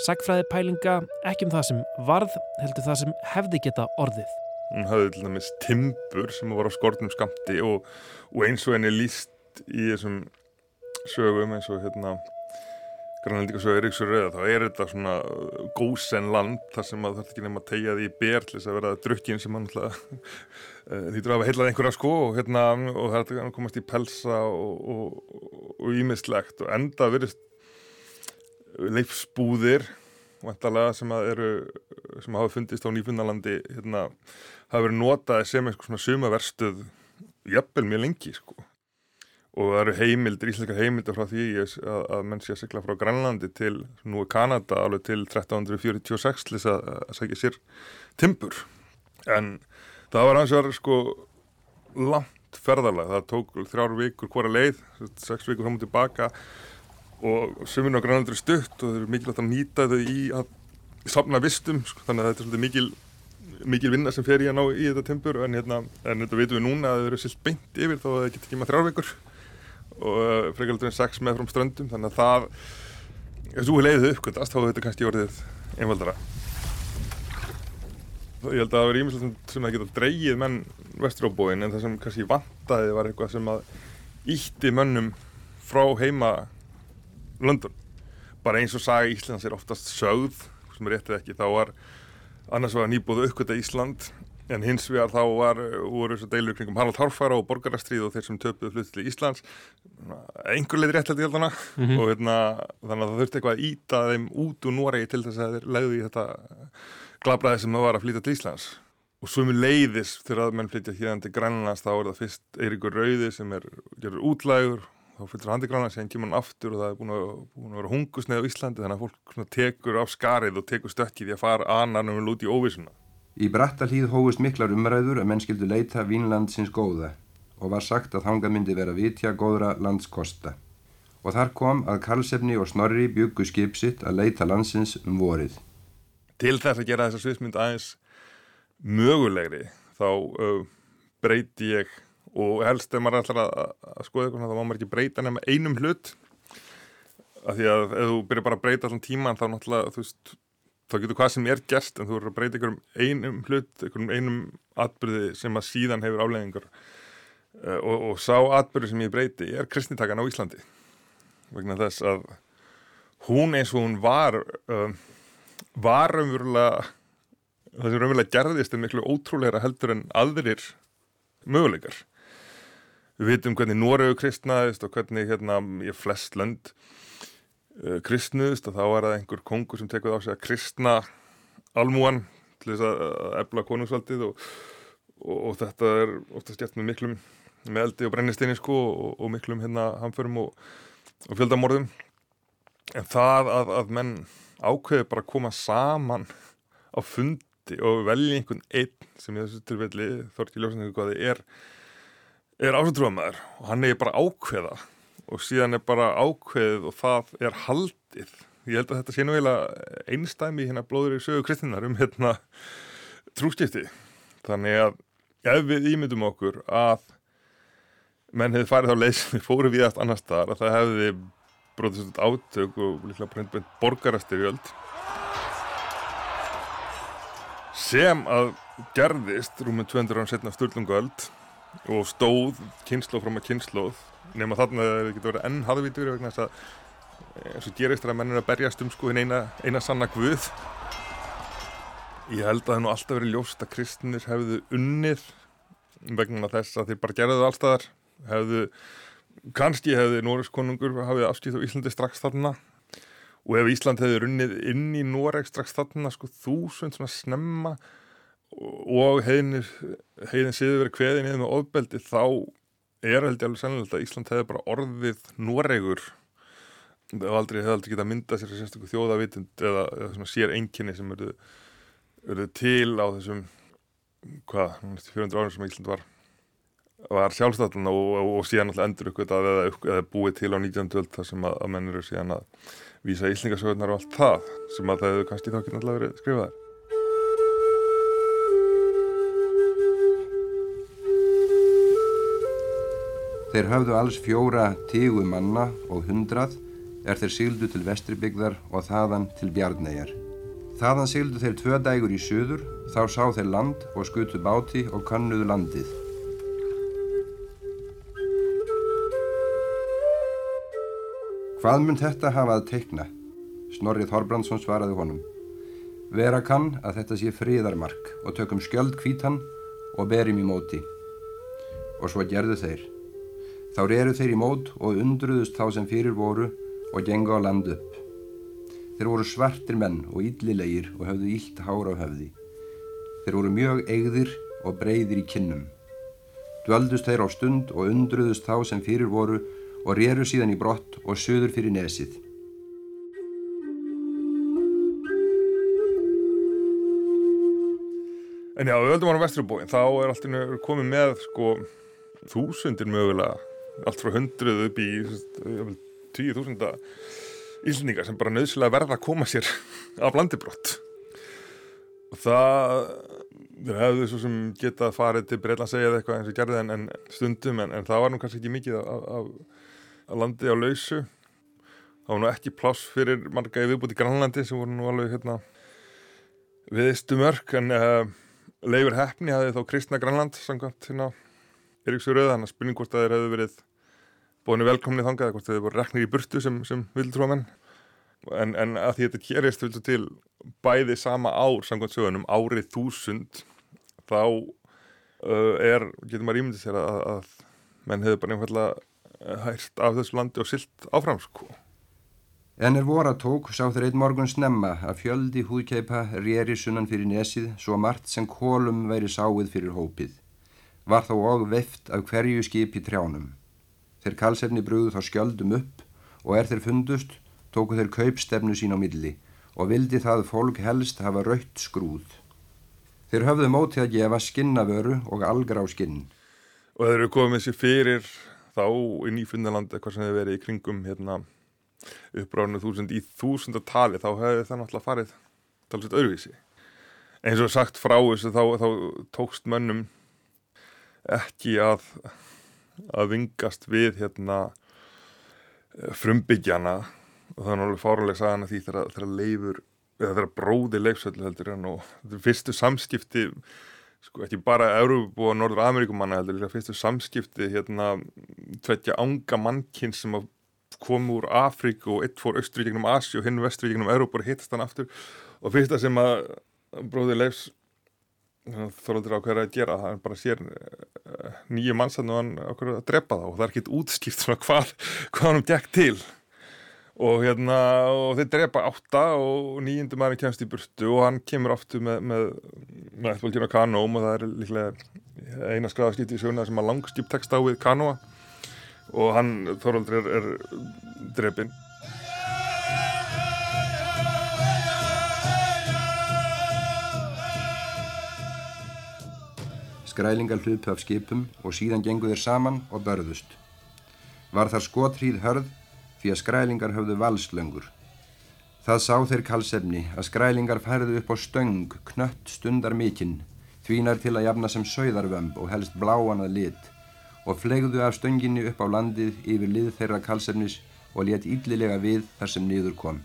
sagfræði pælinga, ekki um það sem varð, heldur það sem hefði geta orðið. Hún hafði til dæmis timbur sem var á skortnum skamti og, og eins og henni líst í þessum sögum eins og hérna grannaldíka sögur Eiríksur rauða þá er þetta svona gósen land þar sem að það þarf ekki nefn að tegja því þess að vera drukkin sem hann alltaf þýttur að hafa heilað einhverja sko og hérna og það er að komast í pelsa og ímislegt og, og, enda verið leifsbúðir sem að eru sem hafa fundist á nýfunnalandi hérna, hafa verið notaði sem eitthvað svona sumaverstuð jafnvel mjög lengi sko. Og það eru heimildir, íslenskar heimildir frá því að, að menn sé að sigla frá Grænlandi til nú er Kanada alveg til 1346 til þess að, að segja sér timbur. En það var hans vegar sko langt ferðarlega, það tók þrjár vikur hvora leið, sex vikur fram og tilbaka og sömurinn á Grænlandi eru stutt og það eru mikilvægt að nýta þau í að safna vistum, sko, þannig að þetta er svolítið mikil mikil vinna sem fer í að ná í þetta timbur. En, hérna, en þetta veitum við núna að það eru silt beint yfir þá að það getur ekki maður þrjár vikur. Og frekaldur en sex með frá ströndum. Þannig að það ef þú leiðið uppgötast þá hefur þetta kannski orðið einfaldara. Ég held að það verið ímislegt sem að geta dreigið menn vestur á bóin en það sem kannski vantaði var eitthvað sem að ítti mönnum frá heima London. Bara eins og saga Íslands er oftast sögð sem er réttið ekki þá var annars var nýbúðu uppgöta Ísland en hins vegar þá var, voru þess að deilur kringum Harald Hárfara og borgarastrið og þeir sem töpuðu flutt til Íslands. Einhver leið rétt held hana. Mm -hmm. og hérna, þannig að það þurfti eitthvað að íta þeim út úr Noregi til þess að þeir legði í þetta glabræði sem það var að flytja til Íslands. Og svo með leiðis þegar að menn flytja hérna til Grænlands þá er það fyrst Eiríkur Rauði sem er gerur útlægur þá til Grænlands, síðan kemur hann aftur og það er búin að, búin að vera hungusneið á Íslandi þannig að fólk tekur á skarið og tekur stökkið í að fara annarnum og lúti í óvísuna Í Brattahlíð hófust miklar umræður að menn skildu leita Vínlandsins góða og var sagt að þanga myndi vera vitja góðra landskosta. Og þar kom að Karlsefni og Snorri byggu skipsitt að leita landsins um vorið. Til þess að gera þessa sviðsmynd aðeins mögulegri þá uh, breyti ég og helst ef maður ætlar að, að skoða eitthvað þá má maður ekki breyta nema einum hlut. Af því að ef þú byrjar bara að breyta allan tíman þá náttúrulega þú veist þá getur hvað sem er gert en þú verður að breyta einhverjum einum hlut, einhverjum einum atbyrði sem að síðan hefur afleggingar uh, og, og sá atbyrði sem ég breyti er kristnitakan á Íslandi. Vegna þess að hún eins og hún var uh, var umverulega það sem umverulega gerðist er miklu ótrúleira heldur en aðrir möguleikar. Við vitum hvernig Noregu kristnaðist og hvernig hérna ég flest lönd uh, kristnuðist og þá er það einhver kongur sem tekur á sig að kristna almúan til þess að ebla konungsvaldið og, og, og þetta er oftast gert með miklum með eldi og brennistinni sko og, og miklum hérna hamförum og fjöldamorðum. En það að, að menn ákveði bara að koma saman á fundi og velja einhvern einn sem ég þessu tilfelli Þorki Ljósandingu er, er ásendrúamæður og hann er bara ákveða og síðan er bara ákveðið og það er haldið. Ég held að þetta sé nú eiginlega einstæmi hérna blóður í sögu kristinnar um hérna trúskipti. Þannig að ef við ímyndum okkur að menn hefði farið á leið sem við aftur annar staðar að það hefði brotist átök og líklega breyndbænt borgarastyrjöld. Sem að gerðist rúmið 200 án setna Sturlungöld og stóð kynnslóð fram að kynnslóð nema þarna það getur verið enn hafðvítur vegna þess að eins og gerist það að mennir að berjast um sko eina, eina sanna guð. Ég held að það nú alltaf verið ljóst að kristnir hefðu unnið vegna þess að þeir bara gerðuðu allstaðar hefðu kannski hefði Noregs konungur hafið afskýtt á Íslandi strax þarna. Og ef Ísland hefði runnið inn í Noreg strax þarna sko þúsund svona snemma og heiðin séðu verið kveðin eða með ofbeldi þá er held ég alveg sannilegt að Ísland hefði bara orðið Noregur hefði aldrei, hef aldrei getað myndað sér sérstaklega þjóðavitund eða, eða sér enginni sem eru til á þessum hvað, 400 árum sem Ísland var var sjálfstætlan og, og, og síðan alltaf endur uppgötað eða, eða búið til á 1912 þar sem að, að menn eru síðan að vísa íslingasögurnar og allt það sem að það hefur kannski þá ekki alltaf verið skrifaðar. Þeir hafðu alls fjóra tígu manna og hundrað er þeir síldu til vestribyggðar og þaðan til bjarnæjar. Þaðan síldu þeir tvö dægur í söður, þá sá þeir land og skutu báti og kannuðu landið. Hvað mun þetta hafa að teikna? Snorrið Þorbrandsson svaraði honum. Vera kann að þetta sé fríðarmark og tökum skjöld kvítan og berjum í móti. Og svo gerðu þeir. Þá reru þeir í mót og undruðust þá sem fyrir voru og genga á land upp. Þeir voru svartir menn og yllilegir og höfðu yllt hára á höfði. Þeir voru mjög eigðir og breyðir í kinnum. Dvöldust þeir á stund og undruðust þá sem fyrir voru og réru síðan í brott og söður fyrir nesið. En já, við höldum ára vestrubóin, þá er alltaf komið með sko þúsundir mögulega, allt frá hundruð upp í tíu þúsunda íslningar sem bara nöðslega verða að koma sér af landibrott. Og það, þeir hefðu svo sem getað farið til Breitlandsegið eða eitthvað eins og gerði en, en stundum, en, en það var nú kannski ekki mikið af, af að landi á lausu þá var nú ekki pláss fyrir marga viðbúti Grænlandi sem voru nú alveg hérna, viðistu mörg en uh, Leifur Heppni hafði þá kristna Grænland samkvæmt hérna Eiríksur Rauð þannig að spurning hvort að þeir hefðu verið bóðinu velkomni þangað hvort þeir voru reknir í burtu sem, sem vildrúamenn en, en að því þetta gerist viltu til bæði sama ár samkvæmt sögunum árið þúsund þá uh, er, getur maður ímyndið sér að, að menn hefur bara einfallega hægt af þessu landi og silt áfram sko. En er voru að tók sá þeir einn morgun snemma að fjöldi húðkeipa rýri sunnan fyrir nesið svo margt sem kólum væri sáið fyrir hópið. Var þá og veft af hverju skip í trjánum. Þeir kalsefni brúðu þá skjöldum upp og er þeir fundust tóku þeir kaupstefnu sín á milli og vildi það fólk helst hafa raukt skrúð. Þeir höfðu mótið að gefa skinnavöru og algra á skinn. Og þeir eru komið sér fyrir þá í Nýfundaland eitthvað sem hefur verið í kringum hérna, uppráðinu þúsund í þúsundatali þá hefði það náttúrulega farið talsett öðruvísi eins og sagt frá þessu þá, þá tókst mönnum ekki að að vingast við hérna frumbyggjana og það er náttúrulega fáraleg sagan að því þegar leifur eða þegar bróði leifsöldu heldur og þetta er fyrstu samskipti sko ekki bara Európa og Norður Ameríkumanna heldur líka fyrstu samskipti hérna tveitja ánga mannkinn sem kom úr Afríku og eitt fór austri gegnum Asi og hinn vestri gegnum Európa og hittast hann aftur. Og fyrsta sem að bróði Leifs þoröldur ákveður að gera? Það er bara sér uh, nýju mannsann og hann ákveður að drepa það og það er ekkit útskipt svona hvað, hvað hann gekk til. Og hérna og þeir drepa átta og nýjundu maður kemst í burtu og hann kemur oftu með með, með eitthvað kanóm og það er líklega eina skræðaskýtti í söguna sem að langskip tekst á við kanóa. Og hann þoröldur er, er drepinn Skrælingar hlupu af skipum og síðan gengu þeir saman og börðust. Var þar skotríð hörð því að skrælingar höfðu valslöngur. Það sá þeir kalsefni að skrælingar færðu upp á stöng, knött stundar mikinn, þvínar til að jafna sem sögðarvömb og helst bláan að lit og flegðu af stönginni upp á landið yfir lið þeirra kalsefnis og let íllilega við þar sem niður kom.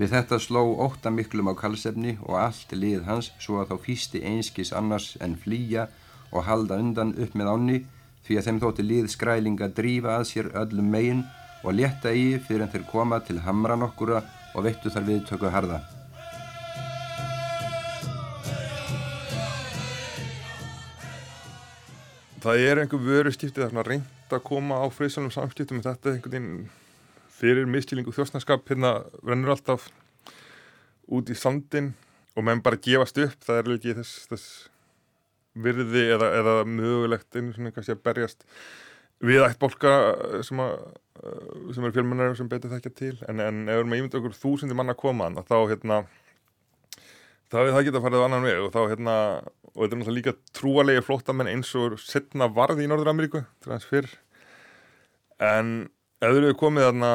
Við þetta sló ótta miklum á kalsefni og allt lið hans svo að þá fýsti einskis annars en flýja og halda undan upp með ánni því að þeim þótti lið skrælinga drífa að sér öllum megin og létta í fyrir en þeir koma til hamra nokkura og veittu þar viðtöku harða. Það er einhver vöru skiptið að reynda að koma á friðsálum samskiptum en þetta er einhvern veginn fyrir miskilningu þjóstnarskap hérna rennur alltaf út í sandin og menn bara gefast upp, það er ekki þess, þess virði eða, eða mögulegt einu svona kannski að berjast við ætt bólka sem, sem er fjölmennar sem betur þekkja til. En, en ef við erum að ímynda okkur þúsindi manna að koma þá hérna þá er það geta farið á annan veg og þá hérna og þetta er náttúrulega líka trúalegi flótamenn eins og setna varði í Norður Ameríku fyrr. En ef eru komið þarna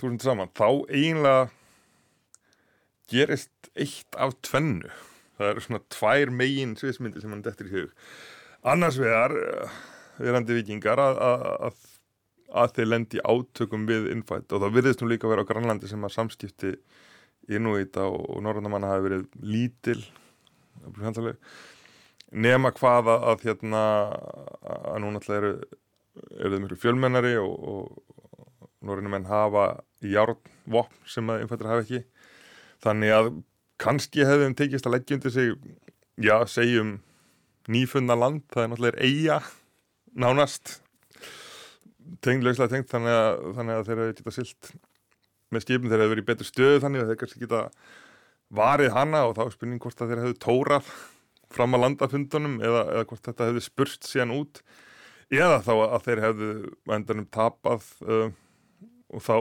túrund saman, þá eiginlega gerist eitt af tvennu. Það eru svona tvær megin sviðsmyndi sem hann dettir í hug. Annars vegar verandi vikingar að, að, að þeir lendi átökum við innfætt og það virðist nú líka að vera á Grænlandi sem að samskipti innúita og, og norðanamanna hafi verið lítil nema hvaða að hérna að nú náttúrulega eru eru þau mjög fjölmennari og, og norðinu menn hafa járnvopn sem að innfættur hafa ekki. Þannig að kannski hefðum tekist að leggja undir sig já, segjum nýfunna land, það er náttúrulega eiga nánast tenglegslega tengt þannig að, þannig að þeir hefur getað silt með skipin þeir hefur verið í betur stöðu þannig að þeir kannski geta varið hana og þá er spurning hvort að þeir hefur tórað fram að landafundunum eða, eða hvort þetta hefur spurst síðan út eða þá að þeir hefðu endanum tapað uh, og þá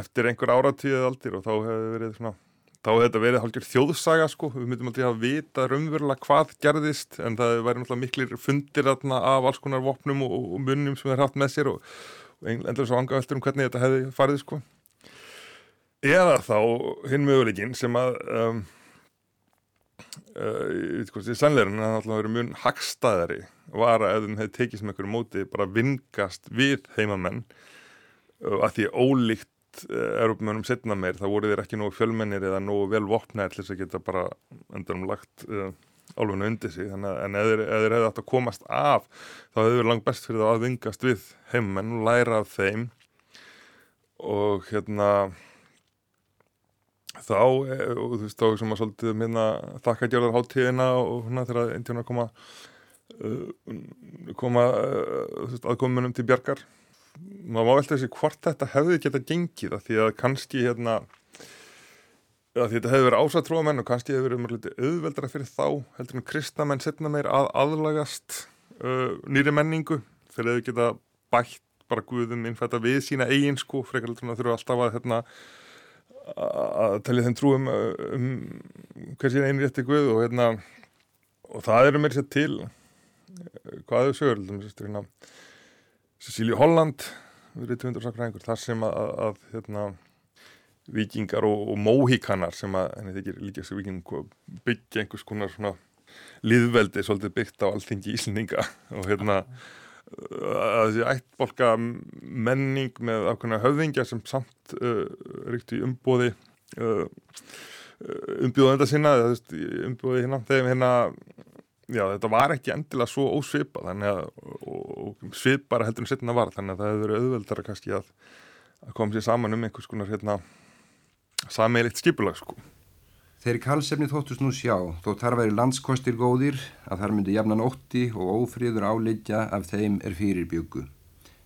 eftir einhver áratíðið aldir og þá hefðu verið svona þá hefði þetta verið hálfur þjóðsaga sko. Við myndum aldrei að vita raunverulega hvað gerðist en það væri náttúrulega miklir fundir af alls konar vopnum og, og munnum sem þeir haft með sér og, og endur svo angaveltur um hvernig þetta hefði farið sko. Eða þá hinn möguleikin sem að um, ég veit hvað því sannleirin að það náttúrulega verið mjög hagstaðari var að ef þeim hefði tekið sem einhverju móti bara vingast við heimamenn. Uh, að því ólíkt erupmönum setna meir, það voru þeir ekki nógu fjölmennir eða nógu vel vopnæðir til þess að geta bara endurum lagt uh, álfunni undir sig, þannig að en ef þeir, þeir hefði átt að komast af, þá hefði verið langt best fyrir það að vingast við heimmenn og læra af þeim og hérna þá, og þú veist þá sem að svolítið um hérna þakkagjörðarháttíðina og hérna þegar eintjónar koma uh, koma uh, aðkominum til bjargar. Maður má velta þessi hvort þetta hefði geta gengið að því að kannski hérna að þetta hefði verið ásatróamenn og kannski hefði verið mjög litið auðveldra fyrir þá heldur en kristamenn setna meir að aðlagast uh, nýri menningu. Að þau geta bætt bara guðum innfætta við sína eigin sko frekar þurfa alltaf að hérna að telja þeim trúum um hver síðan einu rétti guð og hérna og það eru mér sér til hvað þau sögur hérna Cecíli Holland við erum 200 sakræðingur þar sem að, að, hérna, vikingar og, og móhíkanar sem að henni þykir líka sem viking byggja einhvers konar svona liðveldi svolítið byggt á alltingi íslendinga og hérna að þessi ættbolka menning með ákveðna höfðingja sem samt uh, ríkt í umbóði uh, umbjóðenda sinna umbjóði hérna þegar hérna Já, þetta var ekki endilega svo ósvipa þannig að, og svipara heldur en setna var, þannig að það hefur verið auðveldara kannski að, að koma sér saman um einhvers konar hérna sameilitt skipulag sko. Þeir kallsefni þóttust nú sjá, þó þar væri landskostir góðir að þar myndi jafnan ótti og ófríður áleitja af þeim er fyrir byggu.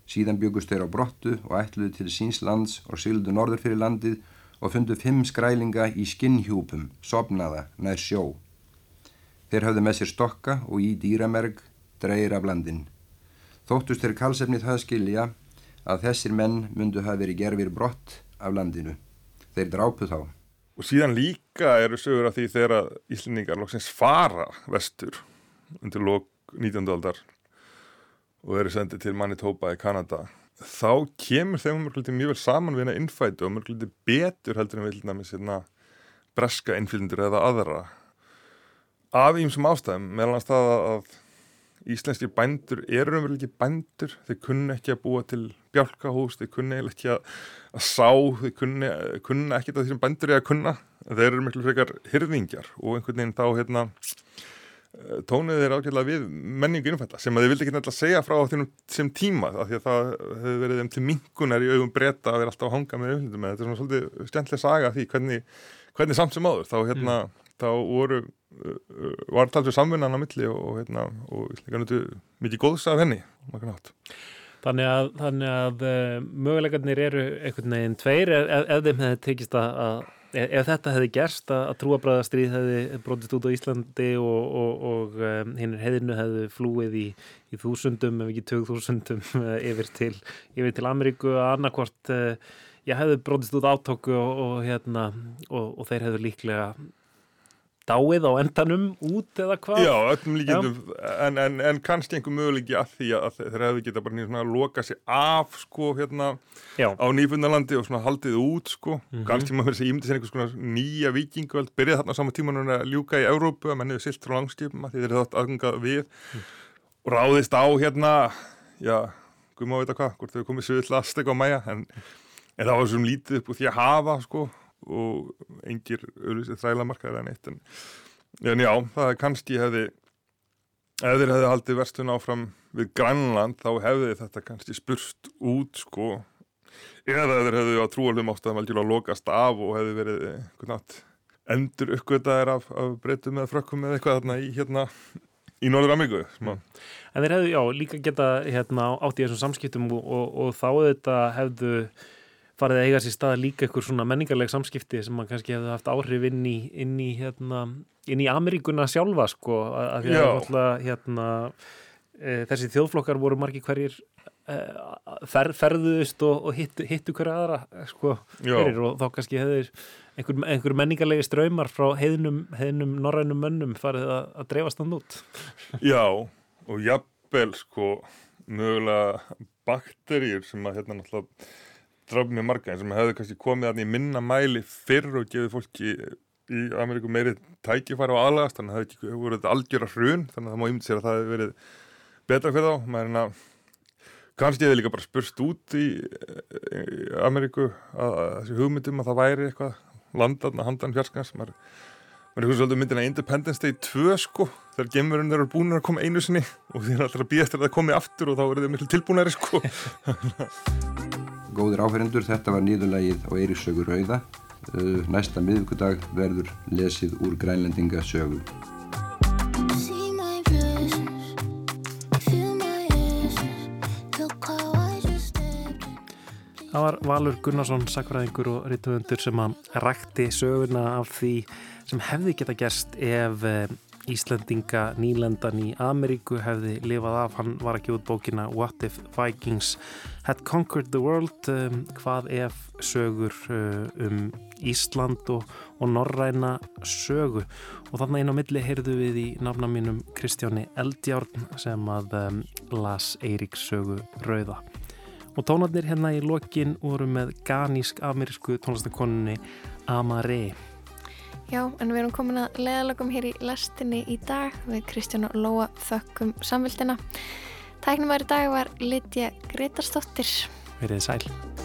Síðan byggust þeir á brottu og ætluðu til síns lands og syldu norður fyrir landið og fundu fimm skrælinga í skinnhjúpum, sopnaða, nær sjó. Þeir hafðu með sér stokka og í dýramerg dreyir af landin. Þóttust þeir kallsefni það skilja að þessir menn myndu hafa verið gerfir brott af landinu. Þeir drápu þá. Og síðan líka eru sögur af því þegar Íslendingar loksins fara vestur undir lok 19. aldar og eru sendið til Manitoba í Kanada. Þá kemur þeim mjög vel saman við hennar innfætu og mjög betur heldur en við með sérna breska innfylgjendur eða aðra. Af ímsum ástæðum, meðal hans það að íslenski bændur eru umverðið ekki bændur, þeir kunna ekki að búa til bjálkahús, þeir kunna ekki að, að sá, þeir kunna, kunna ekki það sem bændur er að kunna, þeir eru miklu frekar hyrðingjar og einhvern veginn þá hérna eh, tónuð þeir ákveðlega við menningu innfætta sem að þeir vildi ekki nefnilega segja frá þínum sem tíma af því að það hefur verið þeim til minkunar í augum breyta að vera alltaf að hanga með auðvildum þetta er svona svolítið stjæntlega saga því hvernig, hvernig samt sem áður þá hérna mm. Þá voru var talsveit samvinnan á milli og, hérna, og mikið góðs af henni Þannig að, þannig að uh, möguleikarnir eru einhvern veginn tveir ef, ef þeim hefði tekist að, að ef þetta hefði gerst að, að trúabræðastrýð hefði brotist út á Íslandi og, og, og um, hinn hefðinu hefði flúið í, í þúsundum ef ekki tög þúsundum uh, yfir, til, yfir til Ameríku. Að annarkvort uh, ég hefði brotist út átóku og, hérna, og þeir hefðu líklega dáið á endanum út eða hvað? Já, öllum líkindum, en, en, en kannski einhver möguleiki að því að þeir hefði geta bara nýja svona að loka sig af sko hérna Já. á nýfundalandi og svona haldið út sko, mm -hmm. kannski maður verið að ímynda sér einhvers svona nýja vikingöld, byrjaði þarna á sama tíma núna að ljúka í Európu að menniðu silt frá langskipum að því þeir hefði þátt aðgangað við mm. og ráðist á hérna, já, guð má veit að hvað, hvort þau komið og engir auðvitað þrælamarkaðir en eitt en, en já, það er kannski hefði ef þeir hefði haldið verstun áfram við Grænland þá hefði þetta kannski spurst út sko eða þeir hefði á trúalum veldjúlega að lokast af og hefði verið nátt, endur uppgötaðir af, af breytum eða frökkum eða eitthvað þarna í hérna í Norður Ameríku mm. En þeir hefðu, já, líka geta hérna átt í þessum samskiptum og, og, og þá þetta hefðu farið að eiga sér stað líka ykkur svona menningarleg samskipti sem mann kannski hefði haft áhrif inn í, inn í, hérna, inn í Ameríkuna sjálfa sko að því að alltaf, hérna, e, þessi þjóðflokkar voru margi hverjir e, fer, ferðust og, og hittu, hittu hverja aðra sko hverjir og þá kannski hefur einhver, einhver menningarlegi ströymar frá heiðnum, heiðnum norrænum mönnum farið að, að dreifast þann út. Já og jafnvel sko mögulega bakterjur sem að hérna náttúrulega draf mjög marga eins og maður hefði kannski komið að í minna mæli fyrr og gefið fólki í Ameríku meiri tækifæri á aðlagast þannig að það hefði þetta algjör að hrun þannig að það má ymdi sér að það hefði verið betra fyrir þá. Maður er kannski hefði líka bara spurst út í, í Ameríku að, að þessi hugmyndum að það væri eitthvað landan handan fjarskans. Maður, maður er eitthvað svolítið myndin að Independence Day 2 sko þegar gemurinn eru búin að koma einu sinni og því er alltaf að eftir að það komi aftur og þá er það miklu tilbúinari sko góðir áferendur, þetta var nýðulægið á Eiríksögur Rauða. Uh, næsta miðvíkudag verður lesið úr grænlendinga sögum. Það var Valur Gunnarsson, sakfræðingur og rítuðundur sem að rækti söguna af því sem hefði geta gerst ef eh, Íslandinga nýlendan í Ameríku hefði lifað af, hann var að gefa út bókina What if Vikings had conquered the world, um, hvað ef sögur uh, um Ísland og, og norræna sögu? Og þannig einn á milli heyrðu við í nafna mínum Kristjáni Eldjárn sem að um, las Eiríks sögu Rauða. Og tónarnir hérna í lokin voru með ganísk-amerísku tónlistakonunni Amaré Já, en við erum komin að leðalögum hér í lestinni í dag við Kristján og Lóa þökkum samvildina. Tæknum í dag var Lidja Gretarsdóttir. Verðið sæl.